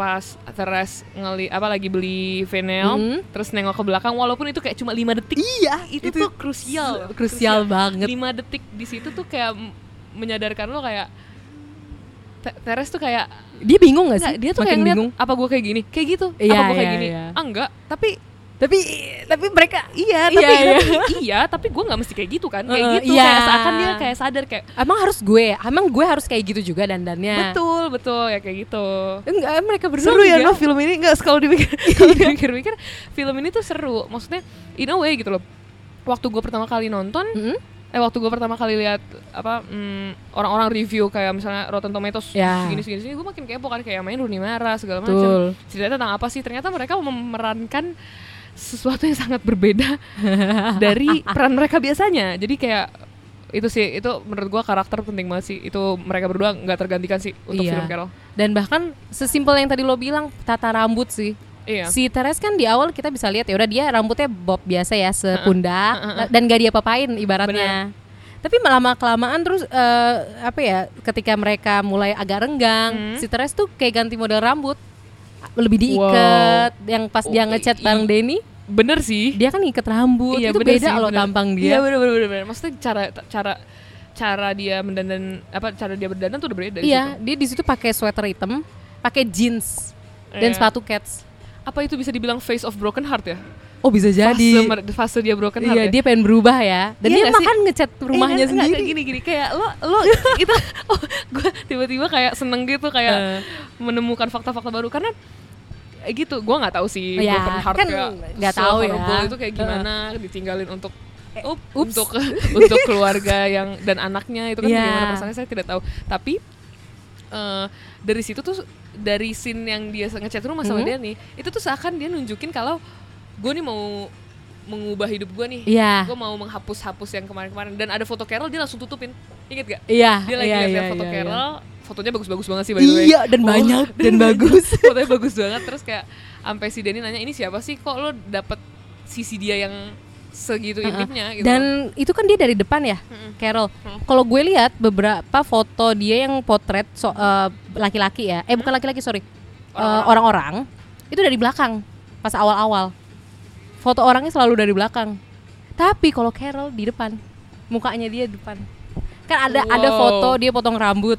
pas Teres ngeli apa lagi beli vinyl Hmm. terus nengok ke belakang walaupun itu kayak cuma lima detik Iya, itu, itu tuh krusial krusial banget. lima detik di situ tuh kayak menyadarkan lo kayak Te- Teres tuh kayak Dia bingung gak Nggak, sih? dia tuh Makin kayak ngeliat bingung. apa gue kayak gini kayak gitu Iya, apa gue kayak iya, gini iya. ah enggak tapi Tapi tapi mereka iya Iya, tapi, iya. tapi iya tapi gue nggak mesti kayak gitu kan kayak Uh, gitu iya. kayak seakan dia kayak sadar kayak emang harus gue, emang gue harus kayak gitu juga dandannya. betul betul ya kayak gitu Enggak, mereka berdua seru ya enggak. no film ini nggak kalau dipikir kalau dipikir-pikir film ini tuh seru maksudnya in a way gitu loh waktu gue pertama kali nonton Mm-mm. eh waktu gue pertama kali lihat apa mm, orang-orang review kayak misalnya Rotten Tomatoes Ya. segini segini segini gue makin kepo kan kayak main Rooney Mara segala macam ceritanya tentang apa sih ternyata mereka memerankan sesuatu yang sangat berbeda dari peran mereka biasanya jadi kayak itu sih itu menurut gua karakter penting banget sih itu mereka berdua nggak tergantikan sih untuk Iya. film Carol Dan bahkan sesimpel yang tadi lo bilang tata rambut sih. iya Si Teres kan di awal kita bisa lihat ya udah dia rambutnya bob biasa ya sepundak Heeh. dan gak dia papain ibaratnya. Tapi lama kelamaan terus eh, apa ya ketika mereka mulai agak renggang, Hmm. si Teres tuh kayak ganti model rambut. Lebih diikat yang pas dia Oh, ngechat i- bareng Denny, bener sih dia kan ikat rambut. Iya, itu bener beda sih, loh bener. tampang Iya dia. bener bener bener, bener. Maksudnya cara cara cara dia mendandan apa cara dia berdandan tuh udah beda Iya, situ. dia di situ pakai sweater hitam, pakai jeans dan Iya. sepatu cats. Apa itu bisa dibilang face of broken heart ya? Oh bisa Fase, jadi. mer- fase dia broken heart Iya, ya? dia pengen berubah ya. Dan Iya dia makan ngecat rumahnya Eh, nggak- nggak, sendiri. gini gini kayak lo lo itu oh, gue tiba-tiba kayak seneng gitu kayak Eh. menemukan fakta-fakta baru karena gitu gue nggak tahu sih Ya, broken heart kan nggak tahu ya. itu kayak gimana ditinggalin untuk up, ups. untuk untuk keluarga yang dan anaknya itu kan Iya. bagaimana perasaannya saya tidak tahu tapi eh, dari situ tuh dari scene yang dia ngecat rumah sama Mhm. dia nih itu tuh seakan dia nunjukin kalau gue nih mau mengubah hidup gue nih Iya. gue mau menghapus-hapus yang kemarin-kemarin dan ada foto Carol dia langsung tutupin inget gak Iya. dia lagi iya, lihat iya, foto iya, Carol fotonya bagus-bagus banget sih by the way. Iya, dan banyak, dan bagus. fotonya bagus banget terus kayak sampai si Denny nanya ini siapa sih kok lo dapet sisi dia yang segitu intimnya gitu. Dan itu kan dia dari depan ya, Carol. Kalau gue lihat beberapa foto dia yang potret so- eh, laki-laki ya, eh bukan laki-laki sorry, orang-orang itu dari belakang pas awal-awal. Foto orangnya selalu dari belakang. Tapi kalau Carol di depan, mukanya dia di depan. Kan ada ada Wow. foto dia potong rambut,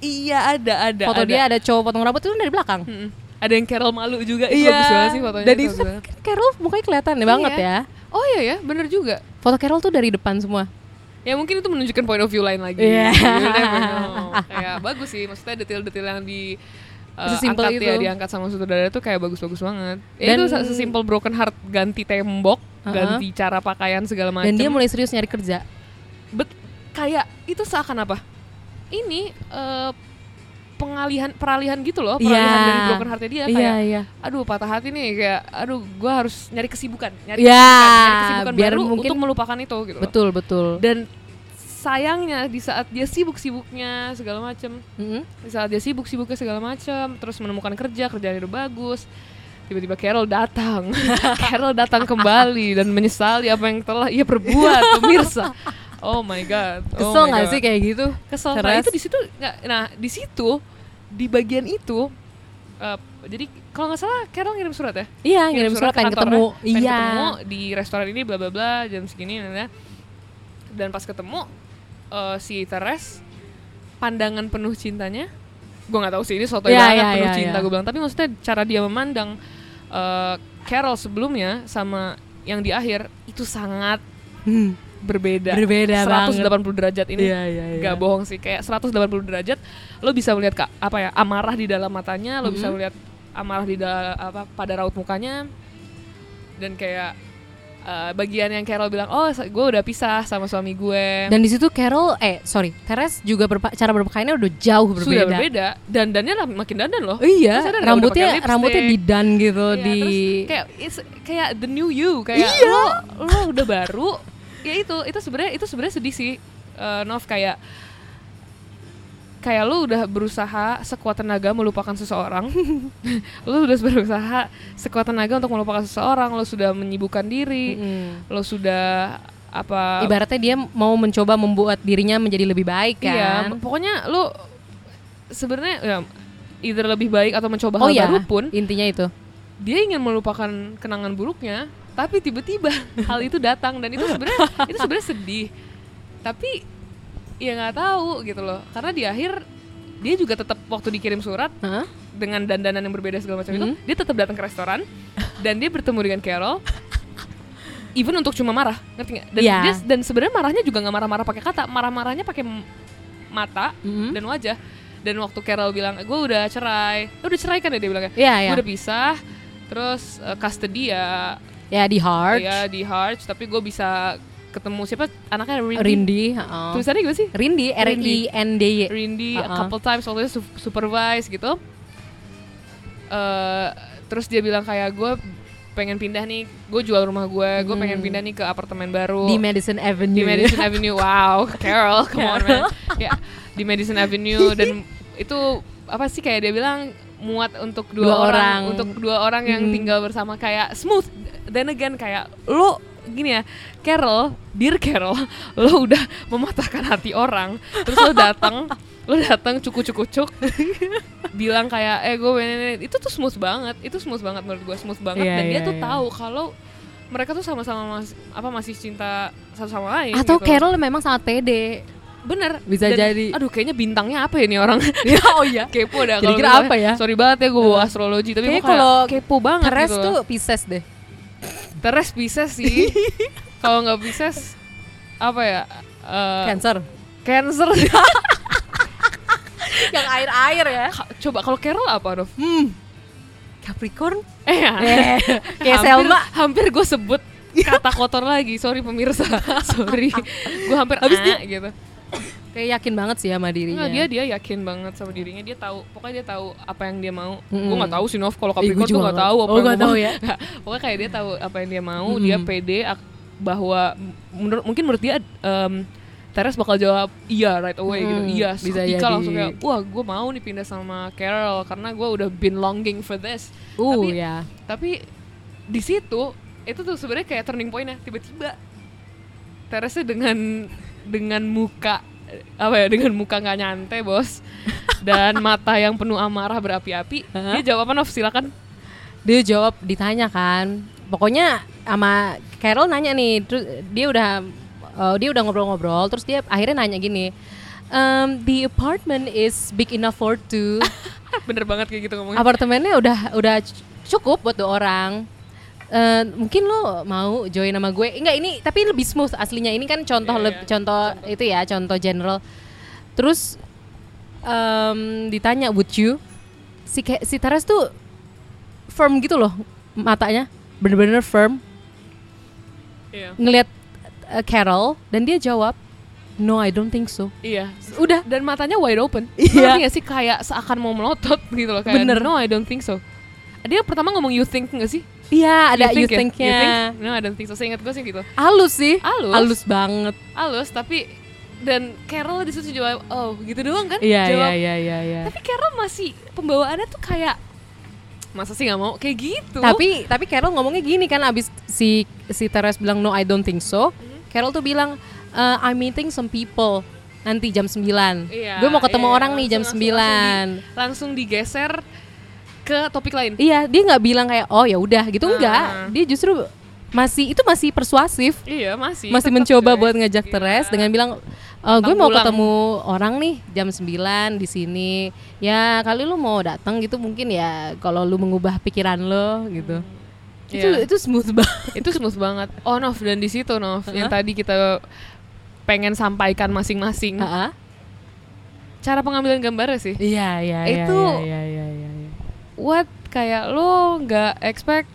iya ada ada. foto ada. dia ada cowok potong rambut itu kan dari belakang. Mm-mm. Ada yang Carol malu juga itu bagus banget sih fotonya. Dan itu kan Carol mukanya kelihatan ya banget Iya. ya. Oh iya ya, bener juga. Foto Carol tuh dari depan semua. Ya mungkin itu menunjukkan point of view lain lagi. Iya. Know. Kayak bagus sih, maksudnya detail-detail yang di uh, Sesimpel angkat ya itu. diangkat sama sutradara itu kayak bagus-bagus banget. Ya Dan- itu se- sesimpel broken heart ganti tembok, Uh-uh. ganti cara pakaian segala macam. Dan dia mulai serius nyari kerja. Bet kayak itu seakan apa? Ini eh, pengalihan peralihan gitu loh, peralihan Iya. dari broken heartnya dia Iya, kayak iya. aduh patah hati nih kayak aduh gua harus nyari kesibukan, nyari Ya, kesibukan, nyari kesibukan biar baru mungkin- untuk melupakan itu gitu. loh. Betul, betul. Dan sayangnya di saat dia sibuk-sibuknya segala macem Mm-mm. di saat dia sibuk-sibuknya segala macam terus menemukan kerja kerjaan udah bagus tiba-tiba Carol datang Carol datang kembali dan menyesali apa yang telah ia perbuat pemirsa oh my god oh Kesel nggak sih kayak gitu? kesel nah itu di situ nggak nah di situ di bagian itu eh, jadi kalau nggak salah Carol ngirim surat ya Iya, ngirim surat ke pengen ketemu. pengen Iya. ketemu di restoran ini bla bla bla jam segini nah, nah. dan pas ketemu eh, si Teres pandangan penuh cintanya gue nggak tahu sih ini soto Iya, banget iya, penuh iya, cinta iya. gue bilang tapi maksudnya cara dia memandang eh, Carol sebelumnya sama yang di akhir itu sangat Hmm. Berbeda. Berbeda 180 derajat ini Iya, iya, iya. Gak bohong sih. Kayak 180 derajat lo bisa melihat ka- apa ya amarah di dalam matanya lo bisa melihat amarah di dalam apa pada raut mukanya. Dan kayak eh, bagian yang Carol bilang oh gue udah pisah sama suami gue. Dan di situ Carol, eh sorry, Teres juga berpa- cara berpakaiannya udah jauh berbeda. sudah berbeda dandannya makin dandan loh. Iya, rambutnya rambutnya didan gitu Iya, di terus kayak it's- kayak the new you kayak Iya. lo lo udah baru ya itu itu sebenarnya itu sebenarnya sedih sih eh, Nov kayak kayak lu udah berusaha sekuat tenaga melupakan seseorang lu udah berusaha sekuat tenaga untuk melupakan seseorang lu sudah menyibukkan diri Mm. lu sudah apa ibaratnya dia mau mencoba membuat dirinya menjadi lebih baik iya kan. pokoknya lu sebenarnya ya, either lebih baik atau mencoba oh hal ya, baru pun intinya itu. dia ingin melupakan kenangan buruknya tapi tiba-tiba hal itu datang dan itu sebenarnya itu sebenarnya sedih. Tapi ya nggak tahu gitu loh. Karena di akhir dia juga tetap waktu dikirim surat Hah? dengan dandanan yang berbeda segala macam itu Hmm. dia tetap datang ke restoran dan dia bertemu dengan Carol. Even untuk cuma marah ngerti nggak? Dan dia dan sebenarnya marahnya juga nggak marah-marah pakai kata marah-marahnya pakai mata Mhm. dan wajah. Dan waktu Carol bilang gue udah cerai. "Lu udah cerai kan ya dia bilangnya? Iya, gue iya. udah pisah. Terus uh, custody ya Ya di heart, ya di Harch tapi gue bisa ketemu siapa? Anaknya Rindy, Rindy, heeh. tulisannya gimana sih? Rindy, R I N D Y. Rindy a Uh-uh. couple times waktu itu su- supervise gitu. Eh, terus dia bilang kayak gue pengen pindah nih. Gue jual rumah gue gue pengen pindah nih ke apartemen baru. Hmm. Di Madison Avenue. di Madison Avenue. Wow Carol come on man. Ya di Madison Avenue. Dan itu apa sih kayak dia bilang muat untuk dua, Dua orang, orang. untuk dua orang yang Hmm. tinggal bersama kayak smooth then again kayak lo gini ya Carol dear Carol lo udah mematahkan hati orang terus lo datang lo datang cukup cukup cuk bilang kayak eh gue itu tuh smooth banget itu smooth banget menurut gue smooth banget Iya, dan dia iya, tuh iya. tahu kalau mereka tuh sama-sama mas, apa masih cinta satu sama lain Atau gitu. Carol memang sangat pede. Bener Bisa Dan, jadi. aduh kayaknya bintangnya apa ya nih orang oh iya. kepo dah kalau misalnya- apa ya? sorry banget ya gue bawa astrologi tapi Kayaknya kalau kepo banget Teres gitu tuh. Pisces deh. Teres Pisces sih kalau nggak Pisces apa ya Eh, Cancer. Cancer Yang air-air ya. Ka- coba kalau Carol apa Nov? Hmm. Capricorn? eh ya. Eh, kayak hampir, Selma. hampir gue sebut kata kotor lagi sorry pemirsa sorry gue hampir Habis ah, dia- gitu Kayak yakin banget sih sama dirinya. Enggak, dia dia yakin banget sama dirinya dia tahu pokoknya dia tahu apa yang dia mau Mm-mm. gue nggak tahu sih Nov kalau Eh, Capricorn tuh juga nggak tahu apa oh, yang gua tahu ya. Pokoknya kayak dia tahu apa yang dia mau Mm-mm. dia pede bahwa menurut mungkin menurut dia em, Teres bakal jawab iya right away gitu. Hmm, Iya, bisa seketika jadi. langsung kayak wah gue mau nih pindah sama Carol karena gue udah been longing for this. Uh Tapi- ya. Tapi di situ itu tuh sebenarnya kayak turning point-nya tiba-tiba Teresnya dengan dengan muka apa ya dengan muka nggak nyantai bos dan mata yang penuh amarah berapi-api Hah? dia jawab apa Nov silakan Dia jawab ditanya kan. Pokoknya sama Carol nanya nih, terus dia udah eh, dia udah ngobrol-ngobrol, terus dia akhirnya nanya gini. Um, the apartment is big enough for two. bener banget kayak gitu ngomongnya Apartemennya udah udah cukup buat dua orang. Eh, mungkin lo mau join sama gue. Enggak ini tapi lebih smooth aslinya. Ini kan contoh Iya, leb- iya. contoh, itu ya contoh general. Terus em, ditanya would you? Si si Teres tuh firm gitu loh matanya. Bener-bener firm. Iya. Ngelihat eh, Carol dan dia jawab no I don't think so. Iya. Udah. Dan matanya wide open. Iya. Ngerti sih? Kayak seakan mau melotot gitu loh kayak Bener. no I don't think so. Dia pertama ngomong you think nggak sih iya ada you, ya? think-nya You think? no I don't think so seingat gue sih gitu halus sih Halus. halus banget halus tapi dan Carol di situ jawab oh gitu doang kan iya iya iya iya iya tapi Carol masih pembawaannya tuh kayak masa sih nggak mau kayak gitu Tapi tapi Carol ngomongnya gini kan abis si si Teres bilang no I don't think so. Hmm. Carol tuh bilang "Uh, I'm meeting some people nanti jam 9. Iya, Gue mau ketemu iya, orang nih jam langsung- 9. langsung- langsung di- langsung digeser ke topik lain Iya, dia nggak bilang kayak oh ya udah gitu Ah. enggak. Dia justru masih itu masih persuasif. iya masih Masih mencoba buat ngajak Iya. Teres dengan bilang "Eh, gue mau pulang." ketemu orang nih jam 9 di sini. Ya kali lu mau datang gitu mungkin ya kalau lu mengubah pikiran lo gitu. Itu Iya. itu smooth banget. itu smooth banget oh Nov dan di situ Nov yang Hah? tadi kita pengen sampaikan masing-masing cara pengambilan gambarnya sih Iya iya iya Itu- iya iya iya. iya. What kayak lo nggak expect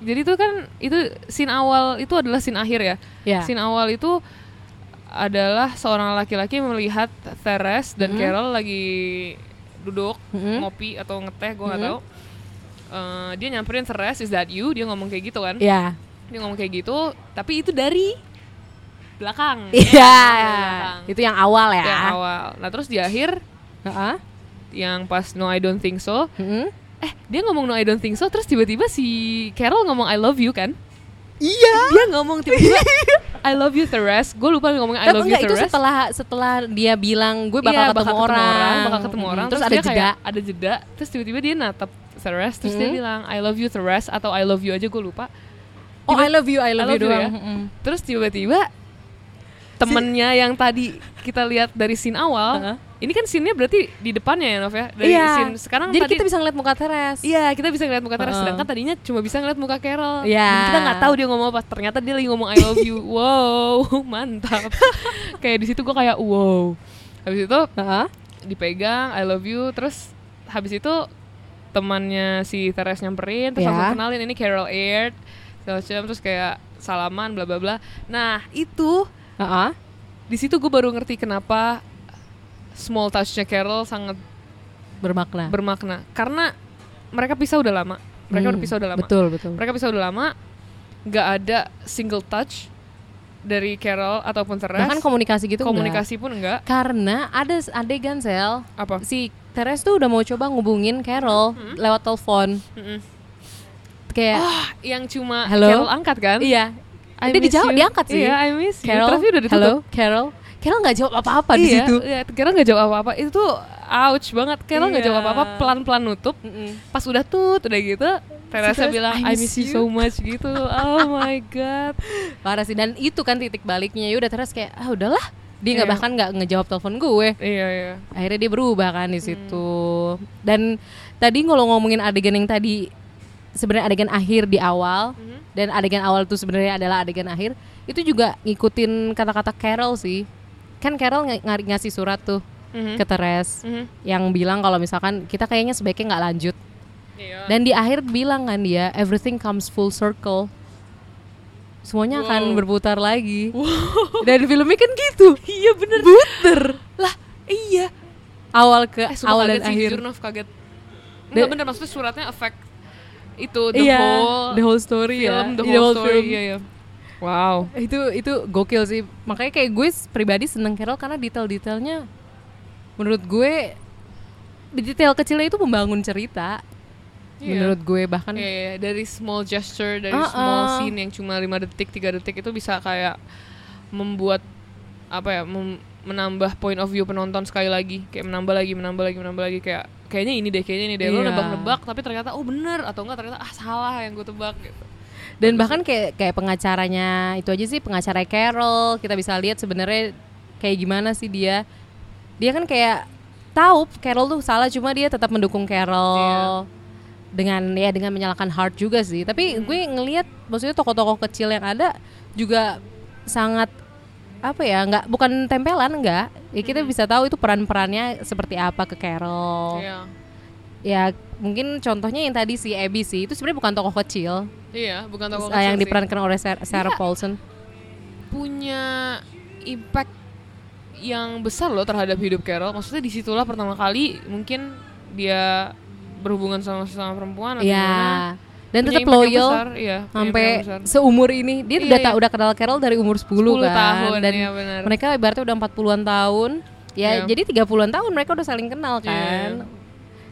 jadi itu kan itu scene awal itu adalah scene akhir ya Ya. scene awal itu adalah seorang laki-laki melihat Teres dan Mhm. Carol lagi duduk Mhm. ngopi atau ngeteh gue nggak Mhm. tahu Eh, dia nyamperin Teres is that you dia ngomong kayak gitu kan Iya. dia ngomong kayak gitu tapi itu dari belakang Iya. Belakang. Itu yang awal ya. yang awal nah terus di akhir Heeh. Yang pas no I don't think so Mm-mm. eh dia ngomong no I don't think so terus tiba-tiba si Carol ngomong I love you kan Iya. dia ngomong tiba-tiba I love you Teres gue lupa ngomong I Tapi love you enggak itu Teres setelah setelah dia bilang gue bakal, Iya, ketemu, orang. bakal ketemu Mm, orang Terus, terus, ada jeda. kayak ada jeda terus tiba-tiba dia natap Teres terus dia Mhm. bilang I love you Teres atau I love you aja gue lupa Oh I love you, I love, I love you you doang. ya. Mm-mm. terus tiba-tiba temennya yang tadi kita lihat dari scene awal Heeh. Ini kan scene-nya berarti di depannya ya Nov ya dari Iya. scene sekarang Jadi tadi kita bisa ngeliat muka Teres. Iya, kita bisa ngeliat muka Teres, Heeh. sedangkan tadinya cuma bisa ngeliat muka Carol. Iya. Dan kita nggak tahu dia ngomong apa. Ternyata dia lagi ngomong I love you. wow, mantap. kayak di situ gue kayak wow. Habis itu Heeh. dipegang I love you, terus habis itu temannya si Teres nyamperin, terus Iya. langsung kenalin ini Carol Aird, segala terus kayak salaman, bla bla bla. Nah itu Heeh. di situ gue baru ngerti kenapa small touchnya Carol sangat Bermakna. bermakna karena mereka pisah udah lama mereka Hmm, udah pisah udah lama Betul, betul. mereka pisah udah lama nggak ada single touch dari Carol ataupun Teres Bahkan komunikasi gitu komunikasi pun enggak enggak. Karena ada adegan sel apa si Teres tuh udah mau coba ngubungin Carol lewat telepon. Mm-mm. Kayak ah yang cuma Halo? Carol angkat kan iya. I Dia dijawab, you. diangkat sih. iya I miss you Carol, tapi udah ditutup Carol. Carol nggak jawab apa-apa di iya, situ. iya, Carol nggak jawab apa-apa itu tuh ouch banget Carol nggak Iya. jawab apa-apa pelan-pelan nutup Mm-mm. pas udah tut udah gitu Teresa Teres, bilang I miss you so much gitu oh my god Parah sih dan itu kan titik baliknya. Ya udah terus kayak ah udahlah. Dia nggak Iya. bahkan nggak ngejawab telepon gue. iya iya Akhirnya dia berubah kan di situ. Dan tadi kalau ngomongin adegan yang tadi sebenarnya adegan akhir di awal Mhm. dan adegan awal itu sebenarnya adalah adegan akhir itu juga ngikutin kata-kata Carol sih. Kan Carol ng- ng- ngasih surat tuh Mhm. ke Teres Mhm. yang bilang kalau misalkan kita kayaknya sebaiknya nggak lanjut. Iya. Dan di akhir bilang kan dia everything comes full circle. Semuanya akan Wow. berputar lagi. Dan filmnya kan gitu. Iya bener Buter. Lah iya Awal ke Eh awal dan sih akhir. jujur Nov kaget Enggak bener maksudnya suratnya efek Itu the iya, whole the whole story film ya. The Iya, whole story film. Iya iya Wow. itu itu gokil sih makanya kayak gue pribadi seneng Carol karena detail-detailnya menurut gue detail kecilnya itu membangun cerita Iya. menurut gue bahkan Iya, iya, dari small gesture, dari Ah, small ah. scene yang cuma 5 detik, 3 detik itu bisa kayak membuat apa ya, mem- menambah point of view penonton sekali lagi, kayak menambah lagi, menambah lagi, menambah lagi kayak kayaknya ini deh, kayaknya ini deh. Lo Iya. nebak-nebak tapi ternyata oh bener atau enggak ternyata ah salah yang gue tebak gitu. Dan bahkan kayak kayak pengacaranya itu aja sih pengacara Carol. Kita bisa lihat sebenarnya kayak gimana sih dia. Dia kan kayak tahu Carol tuh salah cuma dia tetap mendukung Carol. Dengan ya dengan menyalahkan Hart juga sih. Tapi gue ngelihat maksudnya tokoh-tokoh kecil yang ada juga sangat apa ya nggak bukan tempelan nggak. Ya kita bisa tahu itu peran-perannya seperti apa ke Carol. Iya. ya mungkin contohnya yang tadi si Abby sih itu sebenarnya bukan tokoh kecil Iya, bukan tokoh kecil yang sih. diperankan oleh Sarah, Sarah Paulson punya impact yang besar loh terhadap hidup Carol. Maksudnya di situlah pertama kali mungkin dia berhubungan sama sama perempuan atau gimana. ya dan tetap yang loyal besar, iya, sampai yang seumur ini dia Iya, udah iya. tak udah kenal Carol dari umur 10, 10 kan tahun, dan iya benar. mereka ibaratnya udah 40-an tahun ya Iya. jadi 30-an tahun mereka udah saling kenal Iya, kan iya.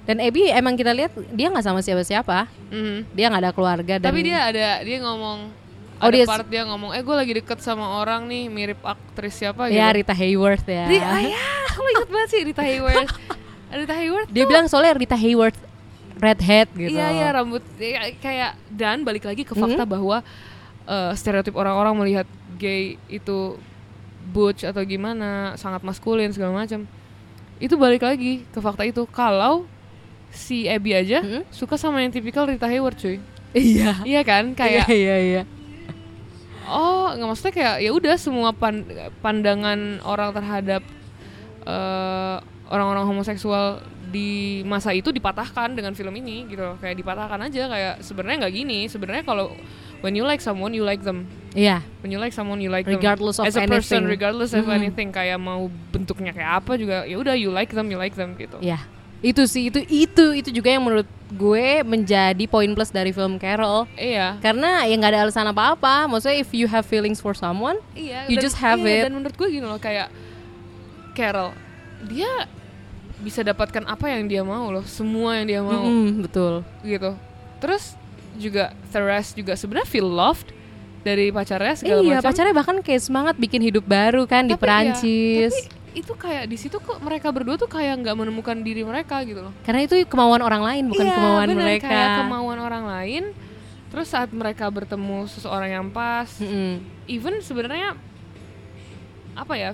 Dan Abby emang kita lihat dia nggak sama siapa-siapa Mhm. dia nggak ada keluarga dan Tapi dia ada dia ngomong Oh, ada dia- part dia ngomong, "Eh, gue lagi deket sama orang nih mirip aktris siapa ya gitu." Rita Hayworth ya Ri- ah, ya, lo inget banget sih Rita Hayworth. Rita Hayworth dia tuh- bilang soalnya Rita Hayworth redhead gitu Iya iya rambut ya, kayak dan balik lagi ke fakta Mhm. bahwa eh, stereotip orang-orang melihat gay itu butch atau gimana sangat maskulin segala macam itu balik lagi ke fakta itu kalau si Abby aja Mhm. suka sama yang tipikal Rita Hayworth cuy. Iya. Iya kan? Kayak iya iya. Iya oh nggak maksudnya kayak ya udah semua pan- pandangan orang terhadap eh, orang-orang homoseksual di masa itu dipatahkan dengan film ini gitu loh. kayak dipatahkan aja kayak sebenarnya nggak gini. Sebenarnya kalau when you like someone you like them. Iya. When you like someone you like Regardless them of as a person anything. regardless of Mhm. anything kayak mau bentuknya kayak apa juga ya udah you like them you like them gitu. Ya, itu sih itu itu itu juga yang menurut gue menjadi poin plus dari film Carol. iya Karena ya nggak ada alasan apa-apa. Maksudnya if you have feelings for someone, iya You just have iya, it. dan menurut gue gini loh kayak Carol dia bisa dapatkan apa yang dia mau loh semua yang dia mau Mm-mm, betul. gitu terus juga Therese juga sebenarnya feel loved dari pacarnya segala iya, macam pacarnya bahkan kayak semangat bikin hidup baru kan di Tapi Perancis. iya, tapi itu kayak di situ kok mereka berdua tuh kayak nggak menemukan diri mereka gitu loh Karena itu kemauan orang lain bukan Iya, kemauan bener, mereka. kayak kemauan orang lain terus saat mereka bertemu seseorang yang pas Mm-mm. even sebenarnya apa ya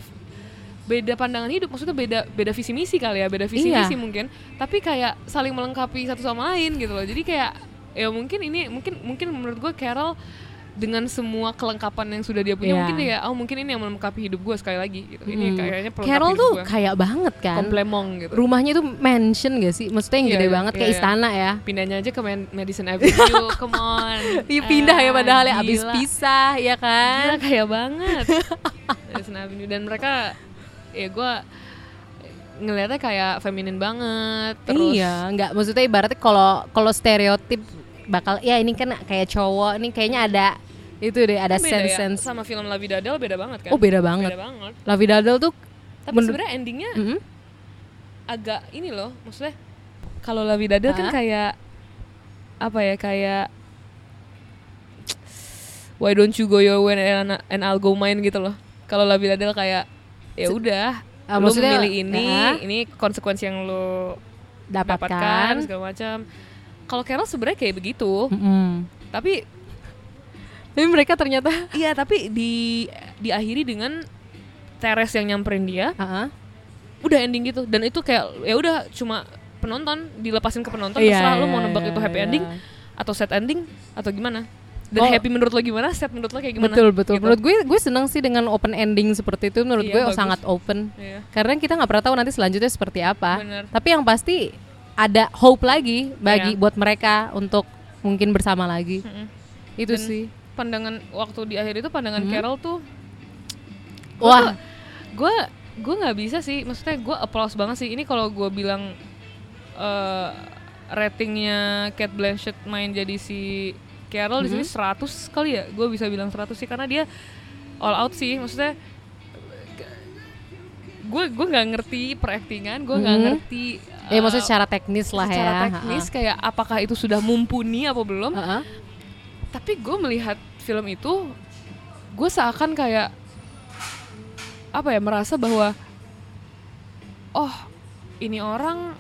beda pandangan hidup maksudnya beda beda visi misi kali ya beda visi Iya. misi mungkin tapi kayak saling melengkapi satu sama lain gitu loh jadi kayak ya mungkin ini mungkin mungkin menurut gue Carol dengan semua kelengkapan yang sudah dia punya Iya. mungkin dia oh mungkin ini yang melengkapi hidup gue sekali lagi gitu ini Mm. kayaknya Carol hidup tuh gue. kaya banget kan. komplemong gitu Rumahnya tuh mansion gak sih? Maksudnya yang Iya, gede iya, banget iya, kayak iya. istana ya. pindahnya aja ke Man- Madison Avenue come on Iya pindah ya Ah, padahal ya abis gila. pisah ya Gila kan. kaya banget Madison Avenue dan mereka ya gue ngelihatnya kayak feminin banget terus Iya, nggak maksudnya ibaratnya kalau kalau stereotip bakal ya ini kan kayak cowok nih kayaknya ada itu deh ada kan beda ya, sense sense. sama film La Vida beda banget kan Oh beda banget. beda banget La Vida tuh tapi sebenarnya endingnya Mm-mm. agak ini loh maksudnya kalau La Vida kan kayak apa ya kayak why don't you go your way and, and I'll go mine gitu loh kalau La Vida kayak ya udah Ah, lu maksudnya, memilih ini ya. ini konsekuensi yang lu dapatkan. dapatkan segala macam kalau Carol sebenarnya kayak begitu Mm-mm. tapi Tapi mereka ternyata iya tapi di diakhiri dengan Teres yang nyamperin dia Ah, ah. udah ending gitu dan itu kayak ya udah cuma penonton dilepasin ke penonton Iya, terserah lu iya, mau nebak iya, itu happy iya. ending atau sad ending atau gimana dan Oh. happy menurut lo gimana sad menurut lo kayak gimana betul betul. Gitu. Menurut gue gue seneng sih dengan open ending seperti itu. Menurut Iya, gue bagus. sangat open. Iya. Karena kita nggak pernah tahu nanti selanjutnya seperti apa. Bener. Tapi yang pasti ada hope lagi bagi Iya. buat mereka untuk mungkin bersama lagi. Mm-mm. Itu Dan sih. pandangan waktu di akhir itu pandangan Hmm. Carol tuh Wah, gue gue nggak bisa sih maksudnya gue applause banget sih ini kalau gue bilang eh ratingnya Kate Blanchett main jadi si Carol di sini 100 kali ya gue bisa bilang 100 sih karena dia all out sih maksudnya gue gue nggak ngerti peraktingan gue nggak Mhm. ngerti Ya maksudnya secara teknis lah secara ya. teknis kayak apakah itu sudah mumpuni apa belum? Heeh. tapi gue melihat film itu gue seakan kayak apa ya merasa bahwa oh ini orang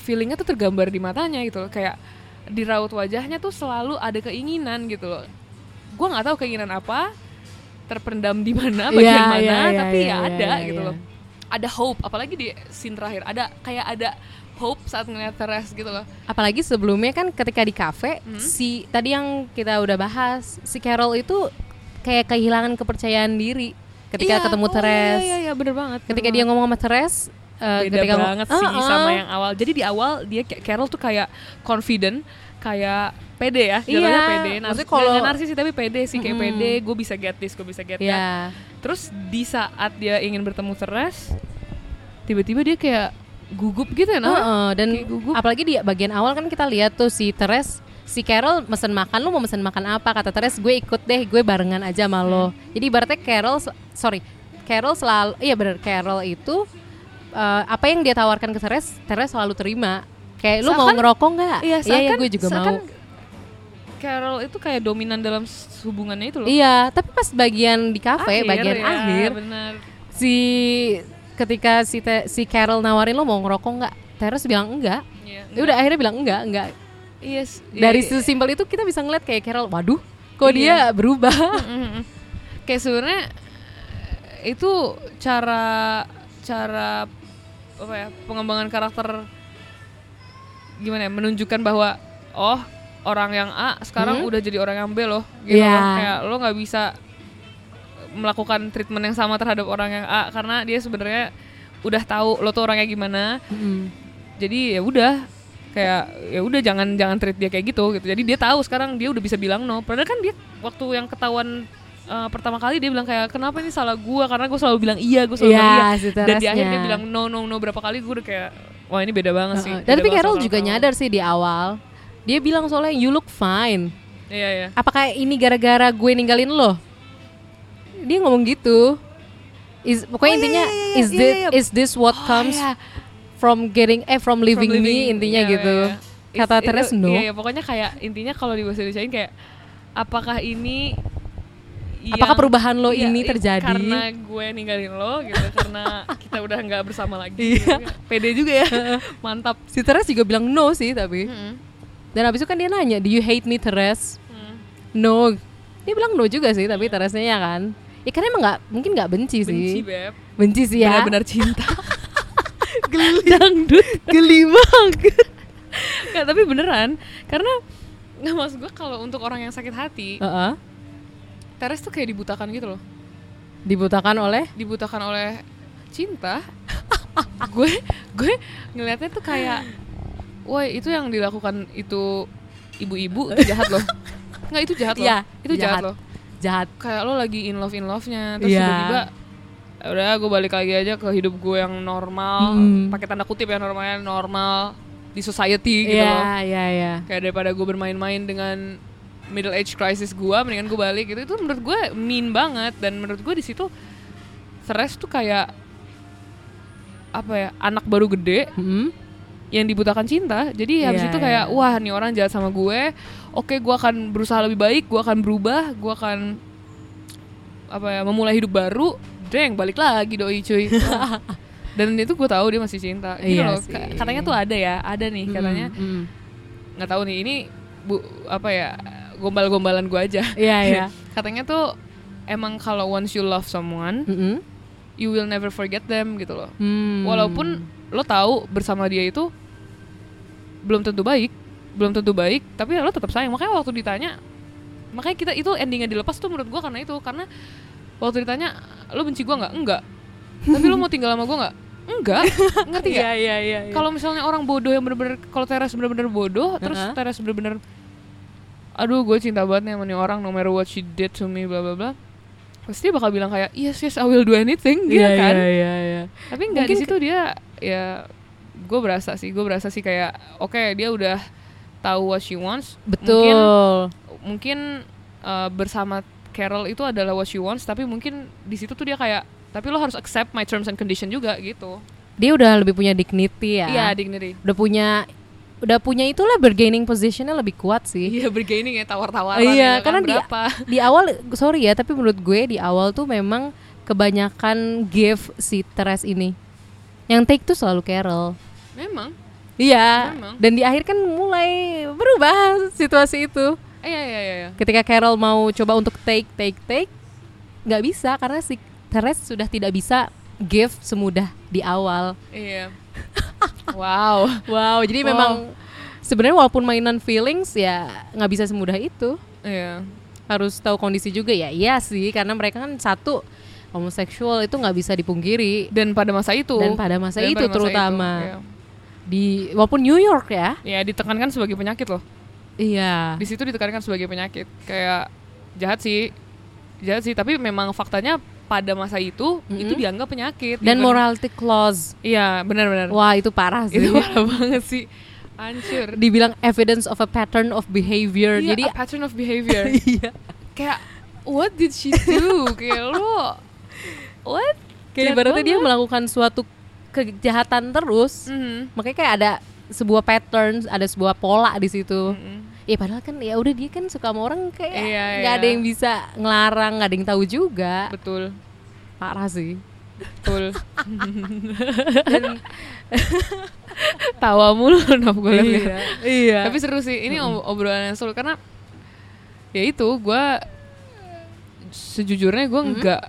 feelingnya tuh tergambar di matanya gitu loh. Kayak di raut wajahnya tuh selalu ada keinginan gitu loh. Gue nggak tahu keinginan apa terpendam di mana bagian Iya, mana iya, iya, tapi iya, ya iya, ada iya, gitu loh ada hope apalagi di scene terakhir ada kayak ada hope saat ngeliat Teres gitu loh Apalagi sebelumnya kan ketika di kafe Hmm. si tadi yang kita udah bahas si Carol itu kayak kehilangan kepercayaan diri ketika Iya, ketemu oh, Teres. iya, iya, iya, bener banget bener Ketika banget. dia ngomong sama Teres eh, beda ketika banget sih Ah, ah. sama yang awal. Jadi di awal dia kayak- Carol tuh kayak confident, kayak pede ya, jatuhnya Iya, pede. Nars maksudnya kalau- narsis sih tapi pede sih kayak Mm-mm. pede. Gue bisa get this, gue bisa get that. Iya. Terus di saat dia ingin bertemu Teres, tiba-tiba dia kayak gugup gitu ya, nah? Heeh, dan Kayak gugup. apalagi di bagian awal kan kita lihat tuh si Teres si Carol mesen makan lu mau mesen makan apa kata Teres gue ikut deh gue barengan aja sama lo Hmm. jadi ibaratnya Carol sorry Carol selalu iya bener Carol itu eh, apa yang dia tawarkan ke Teres Teres selalu terima kayak lu mau Seakan- ngerokok nggak Iya, iya seakan- gue juga mau Carol itu kayak dominan dalam hubungannya itu loh. iya tapi pas bagian di kafe bagian ya, akhir bener. si ketika si Te- si Carol nawarin lo mau ngerokok nggak Teres bilang enggak Iya, ya udah akhirnya bilang enggak enggak Iya, s- dari iya, sesimpel itu kita bisa ngeliat kayak Carol waduh kok Iya. dia berubah Mm-mm. kayak sebenarnya eh, itu cara cara apa ya pengembangan karakter gimana ya menunjukkan bahwa oh orang yang A sekarang Hmm? udah jadi orang yang B loh gitu Iya. loh. kayak lo nggak bisa melakukan treatment yang sama terhadap orang yang A karena dia sebenarnya udah tahu lo tuh orangnya gimana jadi ya udah kayak ya udah jangan jangan treat dia kayak gitu gitu jadi dia tahu sekarang dia udah bisa bilang no padahal kan dia waktu yang ketahuan uh, pertama kali dia bilang kayak kenapa ini salah gua karena gue selalu bilang iya gue selalu Iya, bilang iya dan di akhir Teresnya. dia bilang no no no berapa kali gue udah kayak wah ini beda banget sih Heeh. beda Dan tapi Carol juga nyadar sih di awal. Dia bilang soalnya you look fine. iya iya Apakah ini gara-gara gue ninggalin lo? Dia ngomong gitu. Is pokoknya Oh, iya, intinya iya, iya, is iya, this iya. is this what Oh, comes from getting eh from leaving, From me intinya gitu. Kata Teres no. iya, pokoknya kayak intinya kalau di bahasa Indonesia kayak apakah ini Apakah yang- perubahan lo iya, ini terjadi? karena gue ninggalin lo gitu karena kita udah nggak bersama lagi Iya. gitu. pede juga ya mantap Si Teres juga bilang no sih tapi. Mm-mm. Dan habis itu kan dia nanya, "Do you hate me, Teres?" Hmm. No. Dia bilang no juga sih, tapi Teresnya ya kan. Ya karena emang nggak mungkin nggak benci, benci sih. beb Benci sih ya. benar-benar cinta geli dangdut geli banget. Nggak, tapi beneran karena nggak maksud gue kalau untuk orang yang sakit hati Heeh. Teres tuh kayak dibutakan gitu loh Dibutakan oleh dibutakan oleh cinta gue gue ngelihatnya tuh kayak woi itu yang dilakukan itu ibu-ibu itu jahat loh nggak itu jahat loh Iya, itu jahat. jahat. loh jahat. kayak lo lagi in love in love nya terus Iya. tiba-tiba "Ya udah gue balik lagi aja ke hidup gue yang normal Hmm. pakai tanda kutip ya normalnya normal di society gitu Iya, loh iya, iya. kayak daripada gue bermain-main dengan middle age crisis gue mendingan gue balik gitu itu menurut gue mean banget dan menurut gue di situ Teres tuh kayak apa ya anak baru gede Hmm. Yang dibutakan cinta jadi habis Iya, itu kayak iya. wah nih orang jahat sama gue oke gue akan berusaha lebih baik gue akan berubah gue akan apa ya memulai hidup baru deng balik lagi doi cuy dan itu gue tahu dia masih cinta gitu Iya loh sih. Ka- katanya tuh ada ya ada nih katanya Mm, mm. nggak tahu nih ini bu apa ya gombal-gombalan gue aja Iya, iya. katanya tuh emang kalau once you love someone Mm-mm. you will never forget them gitu loh Hmm. walaupun lo tahu bersama dia itu belum tentu baik belum tentu baik tapi lo tetap sayang makanya waktu ditanya makanya kita itu endingnya dilepas tuh menurut gua karena itu karena waktu ditanya lo benci gua nggak enggak tapi lo mau tinggal sama gua nggak enggak ngerti Iya, gak iya, iya. iya. kalau misalnya orang bodoh yang bener-bener kalau Teres bener-bener bodoh terus. Teres bener-bener aduh gue cinta banget nih sama nih orang no matter what she did to me bla bla bla pasti bakal bilang kayak yes yes I will do anything gitu Iya, kan iya, iya, iya. tapi nggak di situ dia ya gue berasa sih gue berasa sih kayak oke dia udah tahu what she wants Betul. mungkin mungkin eh, bersama Carol itu adalah what she wants tapi mungkin di situ tuh dia kayak tapi lo harus accept my terms and condition juga gitu Dia udah lebih punya dignity ya. iya dignity Udah punya udah punya itulah bargaining positionnya lebih kuat sih. iya bergaining ya tawar-tawaran Iya, ya kan, karena di, berapa di awal sorry ya, tapi menurut gue di awal tuh memang kebanyakan give si Teres ini. Yang take tuh selalu Carol. memang Iya. Memang. Dan di akhir kan mulai berubah situasi itu. iya iya iya iya. Ketika Carol mau coba untuk take take take, nggak bisa karena si Teres sudah tidak bisa give semudah di awal. iya wow Wow, jadi Wow. memang sebenarnya walaupun mainan feelings ya nggak bisa semudah itu. iya harus tahu kondisi juga ya iya sih karena mereka kan satu homoseksual itu nggak bisa dipungkiri. Dan pada masa itu. Dan pada masa Dan itu pada masa terutama. iya. di walaupun New York ya. Ya ditekankan sebagai penyakit loh. Iya. Di situ ditekankan sebagai penyakit. Kayak jahat sih. Jahat sih tapi memang faktanya pada masa itu Mm-mm. itu dianggap penyakit. Dan Even- morality clause. Iya benar-benar. Wah itu parah sih. Itu parah banget sih. Hancur. Dibilang evidence of a pattern of behavior. Iya, jadi a pattern of behavior. Iya. Kayak what did she do? Kayak lo what kayak ibaratnya dia melakukan suatu kejahatan terus Mhm. makanya kayak ada sebuah pattern ada sebuah pola di situ Mhm. Ya padahal kan ya udah dia kan suka sama orang kayak Iya, nggak ada iya. yang bisa ngelarang, nggak ada yang tahu juga. betul Parah sih. betul tawa mulu naf gue liat iya. tapi seru sih ini ob- obrolan yang seru karena ya itu gue sejujurnya gue nggak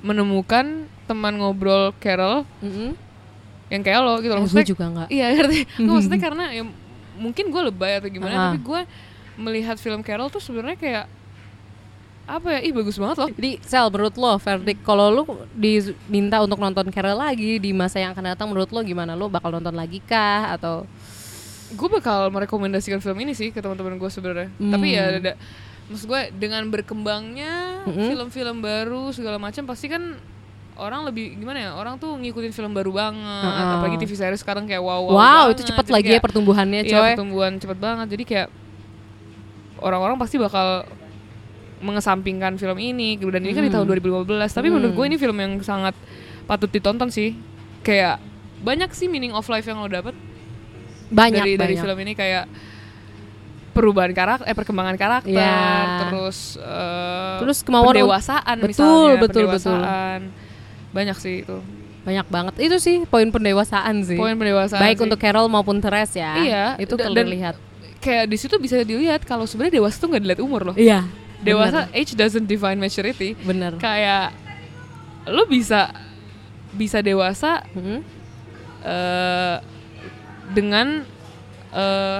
menemukan teman ngobrol Carol Mm-mm. yang kayak lo gitu Eh, loh gue maksudnya juga nggak. iya ngerti maksudnya karena ya mungkin gue lebay atau gimana Ah. tapi gue melihat film Carol tuh sebenarnya kayak apa ya ih bagus banget loh Jadi Sel, menurut lo verdict kalau lu diminta untuk nonton Carol lagi di masa yang akan datang, menurut lo gimana? Lo bakal nonton lagi kah atau? gue bakal merekomendasikan film ini sih ke teman-teman gue sebenarnya Hmm. tapi ya ada maksud gue dengan berkembangnya film-film baru segala macam pasti kan orang lebih gimana ya orang tuh ngikutin film baru banget. Heeh. apalagi TV series sekarang kayak wow Wow, wow, itu Jadi lagi ya kayak- pertumbuhannya, iya coy. pertumbuhan cepet banget. Jadi kayak orang-orang pasti bakal mengesampingkan film ini. Dan ini kan di Hmm. tahun 2015 tapi menurut gue ini film yang sangat patut ditonton sih. Kayak banyak sih meaning of life yang lo dapet. Banyak dari dari banyak. film ini kayak perubahan karakter eh perkembangan karakter Ya. terus eh, Terus kemauan pendewasaan Betul, misalnya betul, pendewasaan banyak sih itu banyak banget. Itu sih poin pendewasaan sih. poin pendewasaan Baik sih. untuk Carol maupun Teres ya. Iya, Itu dan- dilihat. kayak di situ bisa dilihat kalau sebenarnya dewasa tuh nggak dilihat umur loh Iya. dewasa age doesn't define maturity Bener. kayak lo bisa bisa dewasa Mm-mm. eh dengan eh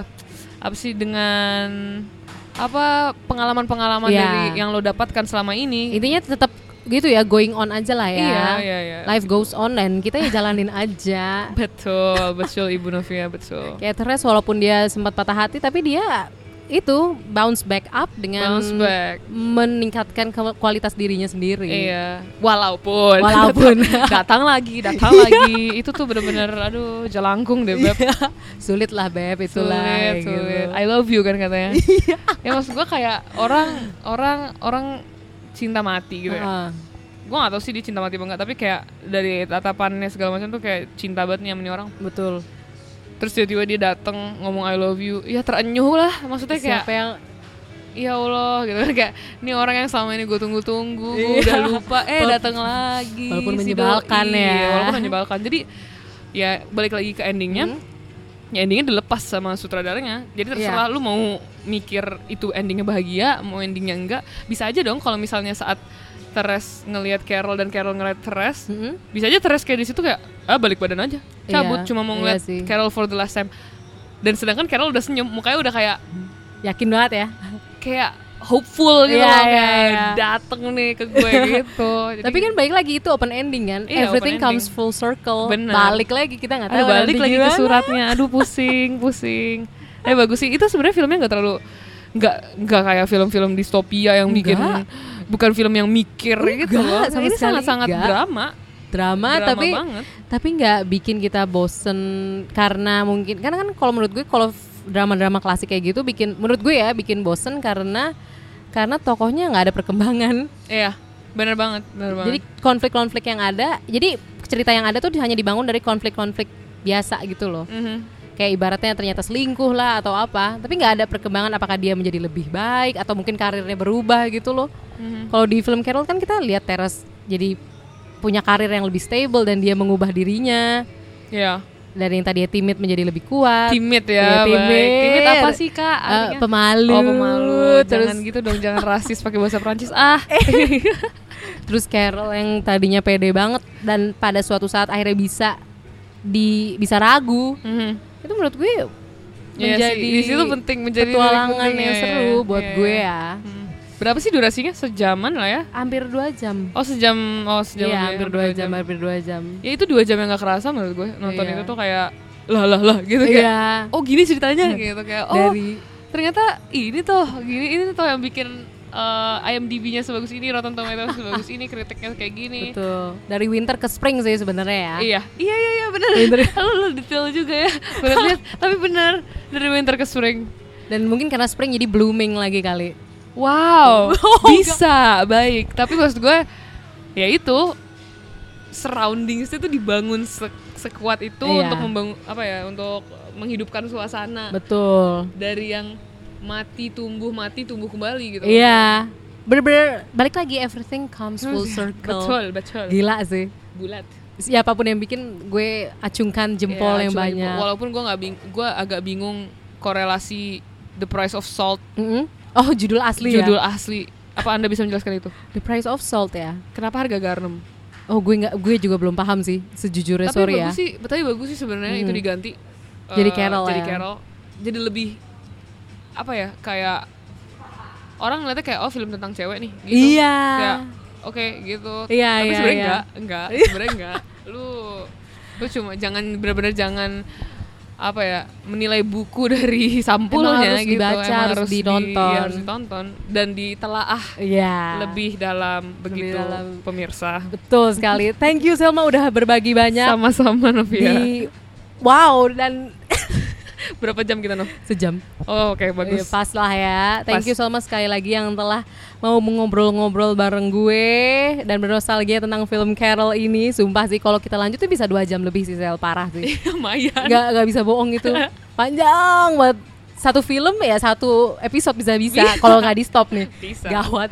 apa sih dengan apa pengalaman-pengalaman Iya. dari yang lo dapatkan selama ini Intinya tetap gitu ya, going on aja lah ya. Iya, iya, iya. Life goes on dan kita ya jalanin aja. betul betul ibu Novia betul Kayak Teres walaupun dia sempat patah hati tapi dia itu bounce back up dengan bounce back meningkatkan kualitas dirinya sendiri. iya walaupun Walaupun. datang lagi datang lagi itu tuh bener-bener aduh jelangkung deh beb Sulit lah beb itulah. sulit, gitu. I love you kan katanya. ya maksud gue kayak orang orang orang cinta mati gitu ya. Heeh. Gue gak tau sih dia cinta mati apa enggak, tapi kayak dari tatapannya segala macam tuh kayak cinta banget nih sama orang. betul. Terus tiba-tiba dia dateng ngomong I love you, ya terenyuh lah. Maksudnya kayak Siapa yang ya Allah gitu kan kayak ini orang yang selama ini gue tunggu-tunggu, gue Iya. udah lupa, eh datang lagi. walaupun si menyebalkan doi. ya. Walaupun menyebalkan. Jadi ya balik lagi ke endingnya. Hmm. Ya endingnya dilepas sama sutradaranya. Jadi terserah Iya. lu mau mikir itu endingnya bahagia, mau endingnya enggak. Bisa aja dong kalau misalnya saat Teres ngelihat Carol dan Carol ngeliat Teres, Mm-mm. bisa aja Teres kayak di situ kayak ah balik badan aja, cabut Iya, cuma mau iya ngeliat sih. Carol for the last time. Dan sedangkan Carol udah senyum, mukanya udah kayak yakin banget ya. kayak hopeful gitu Iya, loh, iya, kayak iya. dateng nih ke gue gitu. Jadi- Tapi kan balik lagi itu open ending kan. Iya, Everything comes ending. full circle. Bener. Balik lagi kita nggak tahu Aduh balik lagi ke gimana. suratnya. Aduh pusing, pusing. Eh bagus sih. Itu sebenarnya filmnya nggak terlalu nggak nggak kayak film-film distopia yang bikin Enggak. Bukan film yang mikir gitu loh. sama Ini sangat-sangat enggak. drama. Drama, Drama tapi banget. tapi nggak bikin kita bosen karena mungkin karena kan kalau menurut gue kalau drama-drama klasik kayak gitu bikin menurut gue ya bikin bosen karena karena tokohnya nggak ada perkembangan. Iya, bener banget, bener banget. Jadi konflik-konflik yang ada, jadi cerita yang ada tuh hanya dibangun dari konflik-konflik biasa gitu loh. Mhm. Kayak ibaratnya ternyata selingkuh lah atau apa, tapi nggak ada perkembangan apakah dia menjadi lebih baik atau mungkin karirnya berubah gitu loh. Mhm. Kalau di film Carol kan kita lihat Teres jadi punya karir yang lebih stable dan dia mengubah dirinya Iya. dari yang tadinya timid menjadi lebih kuat. Timid Iya, ya, timid. Timid apa sih kak? Artinya? pemalu. Oh pemalu. Terus Jangan gitu dong, jangan rasis pakai bahasa Prancis. Ah. terus Carol yang tadinya pede banget dan pada suatu saat akhirnya bisa di bisa ragu. Mhm. Itu menurut gue Iya sih, menjadi di situ penting menjadi petualangan penting, yang iya, seru iya, buat iya, gue iya. ya. Hmm. Berapa sih durasinya? Sejaman lah ya? Hampir dua jam. Oh sejam, oh sejam. Iya, ya, hampir dua jam, hampir dua jam. Ya itu dua jam yang gak kerasa menurut gue nonton Iya. itu tuh kayak lah lah lah gitu kayak. Iya. Oh gini ceritanya gitu kayak. Oh Dari ternyata ini tuh gini ini tuh yang bikin eh, IMDb-nya sebagus ini, Rotten Tomatoes sebagus ini, kritiknya kayak gini. betul. Dari winter ke spring sih sebenarnya ya. Iya, iya, iya, iya benar. Lu, lu detail juga ya. Bener lihat, tapi benar dari winter ke spring. Dan mungkin karena spring jadi blooming lagi kali. Wow, bisa baik. Tapi maksud gue, ya itu surroundingsnya tuh dibangun se- sekuat itu Iya. untuk membangun apa ya, untuk menghidupkan suasana Betul. dari yang mati tumbuh mati tumbuh kembali gitu. Iya. Bener-bener balik lagi everything comes full circle. Betul, betul. Gila sih. Bulat. Siapa pun yang bikin gue acungkan jempol Iya, yang cuma banyak. jempol. Walaupun gue nggak bing, gue agak bingung korelasi The Price of Salt Mm-mm. Oh judul asli judul ya. asli. Apa anda bisa menjelaskan itu? The Price of Salt ya. Kenapa harga garam? Oh gue nggak, gue juga belum paham sih sejujurnya tapi sorry bagus ya. sih, tapi bagus sih sebenarnya itu Hmm. diganti. Jadi eh, Carol Jadi ya. Carol. Jadi lebih apa ya? Kayak orang ngeliatnya kayak oh film tentang cewek nih. Gitu. Iya. Kayak oke gitu. Iya, tapi iya, sebenarnya iya. enggak, enggak, sebenarnya enggak. Lu lu cuma jangan benar-benar jangan apa ya menilai buku dari sampulnya harus gitu dibaca, harus di- ditonton. iya, harus ditonton dan ditelaah Iya. lebih dalam begitu dalam. pemirsa Betul sekali. Thank you Selma udah berbagi banyak sama-sama Novia di Wow dan berapa jam kita Nov? sejam. Oh oke Iya, bagus pas lah ya. Thank Pas. you Selma sekali lagi yang telah mau ngobrol-ngobrol bareng gue dan bernostalgia tentang film Carol ini. Sumpah sih kalau kita lanjut tuh bisa dua jam lebih sih Sel parah sih. lumayan Gak nggak bisa bohong itu. Panjang buat satu film ya satu episode bisa-bisa kalau nggak di stop nih. Bisa. Gawat.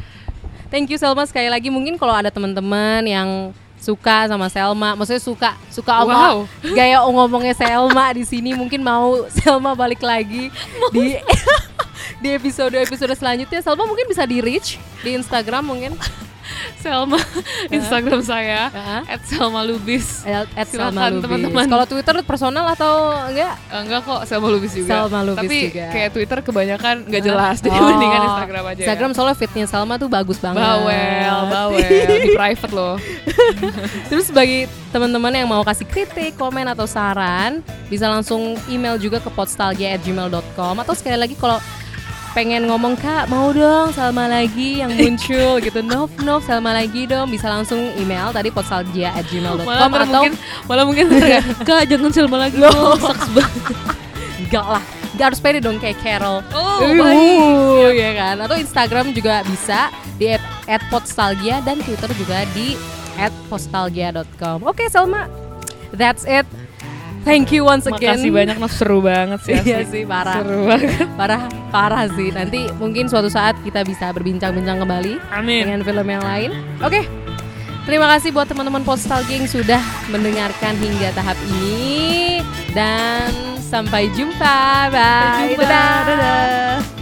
Thank you Selma sekali lagi. Mungkin kalau ada teman-teman yang suka sama Selma, maksudnya suka suka sama Wow. gaya ngomongnya Selma di sini. Mungkin mau Selma balik lagi di di episode episode selanjutnya. Selma mungkin bisa di reach di Instagram mungkin Selma Instagram saya at Selma Lubis at, Selma Lubis. teman-teman. Kalau Twitter personal atau enggak? Enggak kok Selma Lubis juga Selma Lubis tapi juga. kayak Twitter kebanyakan nggak jelas jadi Oh. mendingan Instagram aja Instagram ya. soalnya fitnya Salma tuh bagus banget. bawel bawel di private loh Terus bagi teman-teman yang mau kasih kritik, komen atau saran, bisa langsung email juga ke podstalgia@gmail.com atau sekali lagi kalau pengen ngomong kak mau dong Salma lagi yang muncul gitu. Nov Nov Salma lagi dong. Bisa langsung email tadi podstalgia@gmail.com malah atau mungkin malah mungkin kayak, kak jangan Selma lagi dong sucks banget. Enggak lah. Enggak harus pede dong kayak Carol. Oh Uh, baik. ya kan? Atau Instagram juga bisa di @podstalgia dan Twitter juga di @postalgia.com. Oke, Salma. That's it. Thank you once again. makasih banyak Nov seru banget sih Iya sih, parah. seru banget Parah, parah sih. Nanti mungkin suatu saat kita bisa berbincang-bincang kembali amin dengan film yang lain. Oke. Terima kasih buat teman-teman Postalgia yang sudah mendengarkan hingga tahap ini dan sampai jumpa. Bye. Sampai jumpa. Dadah. Dadah.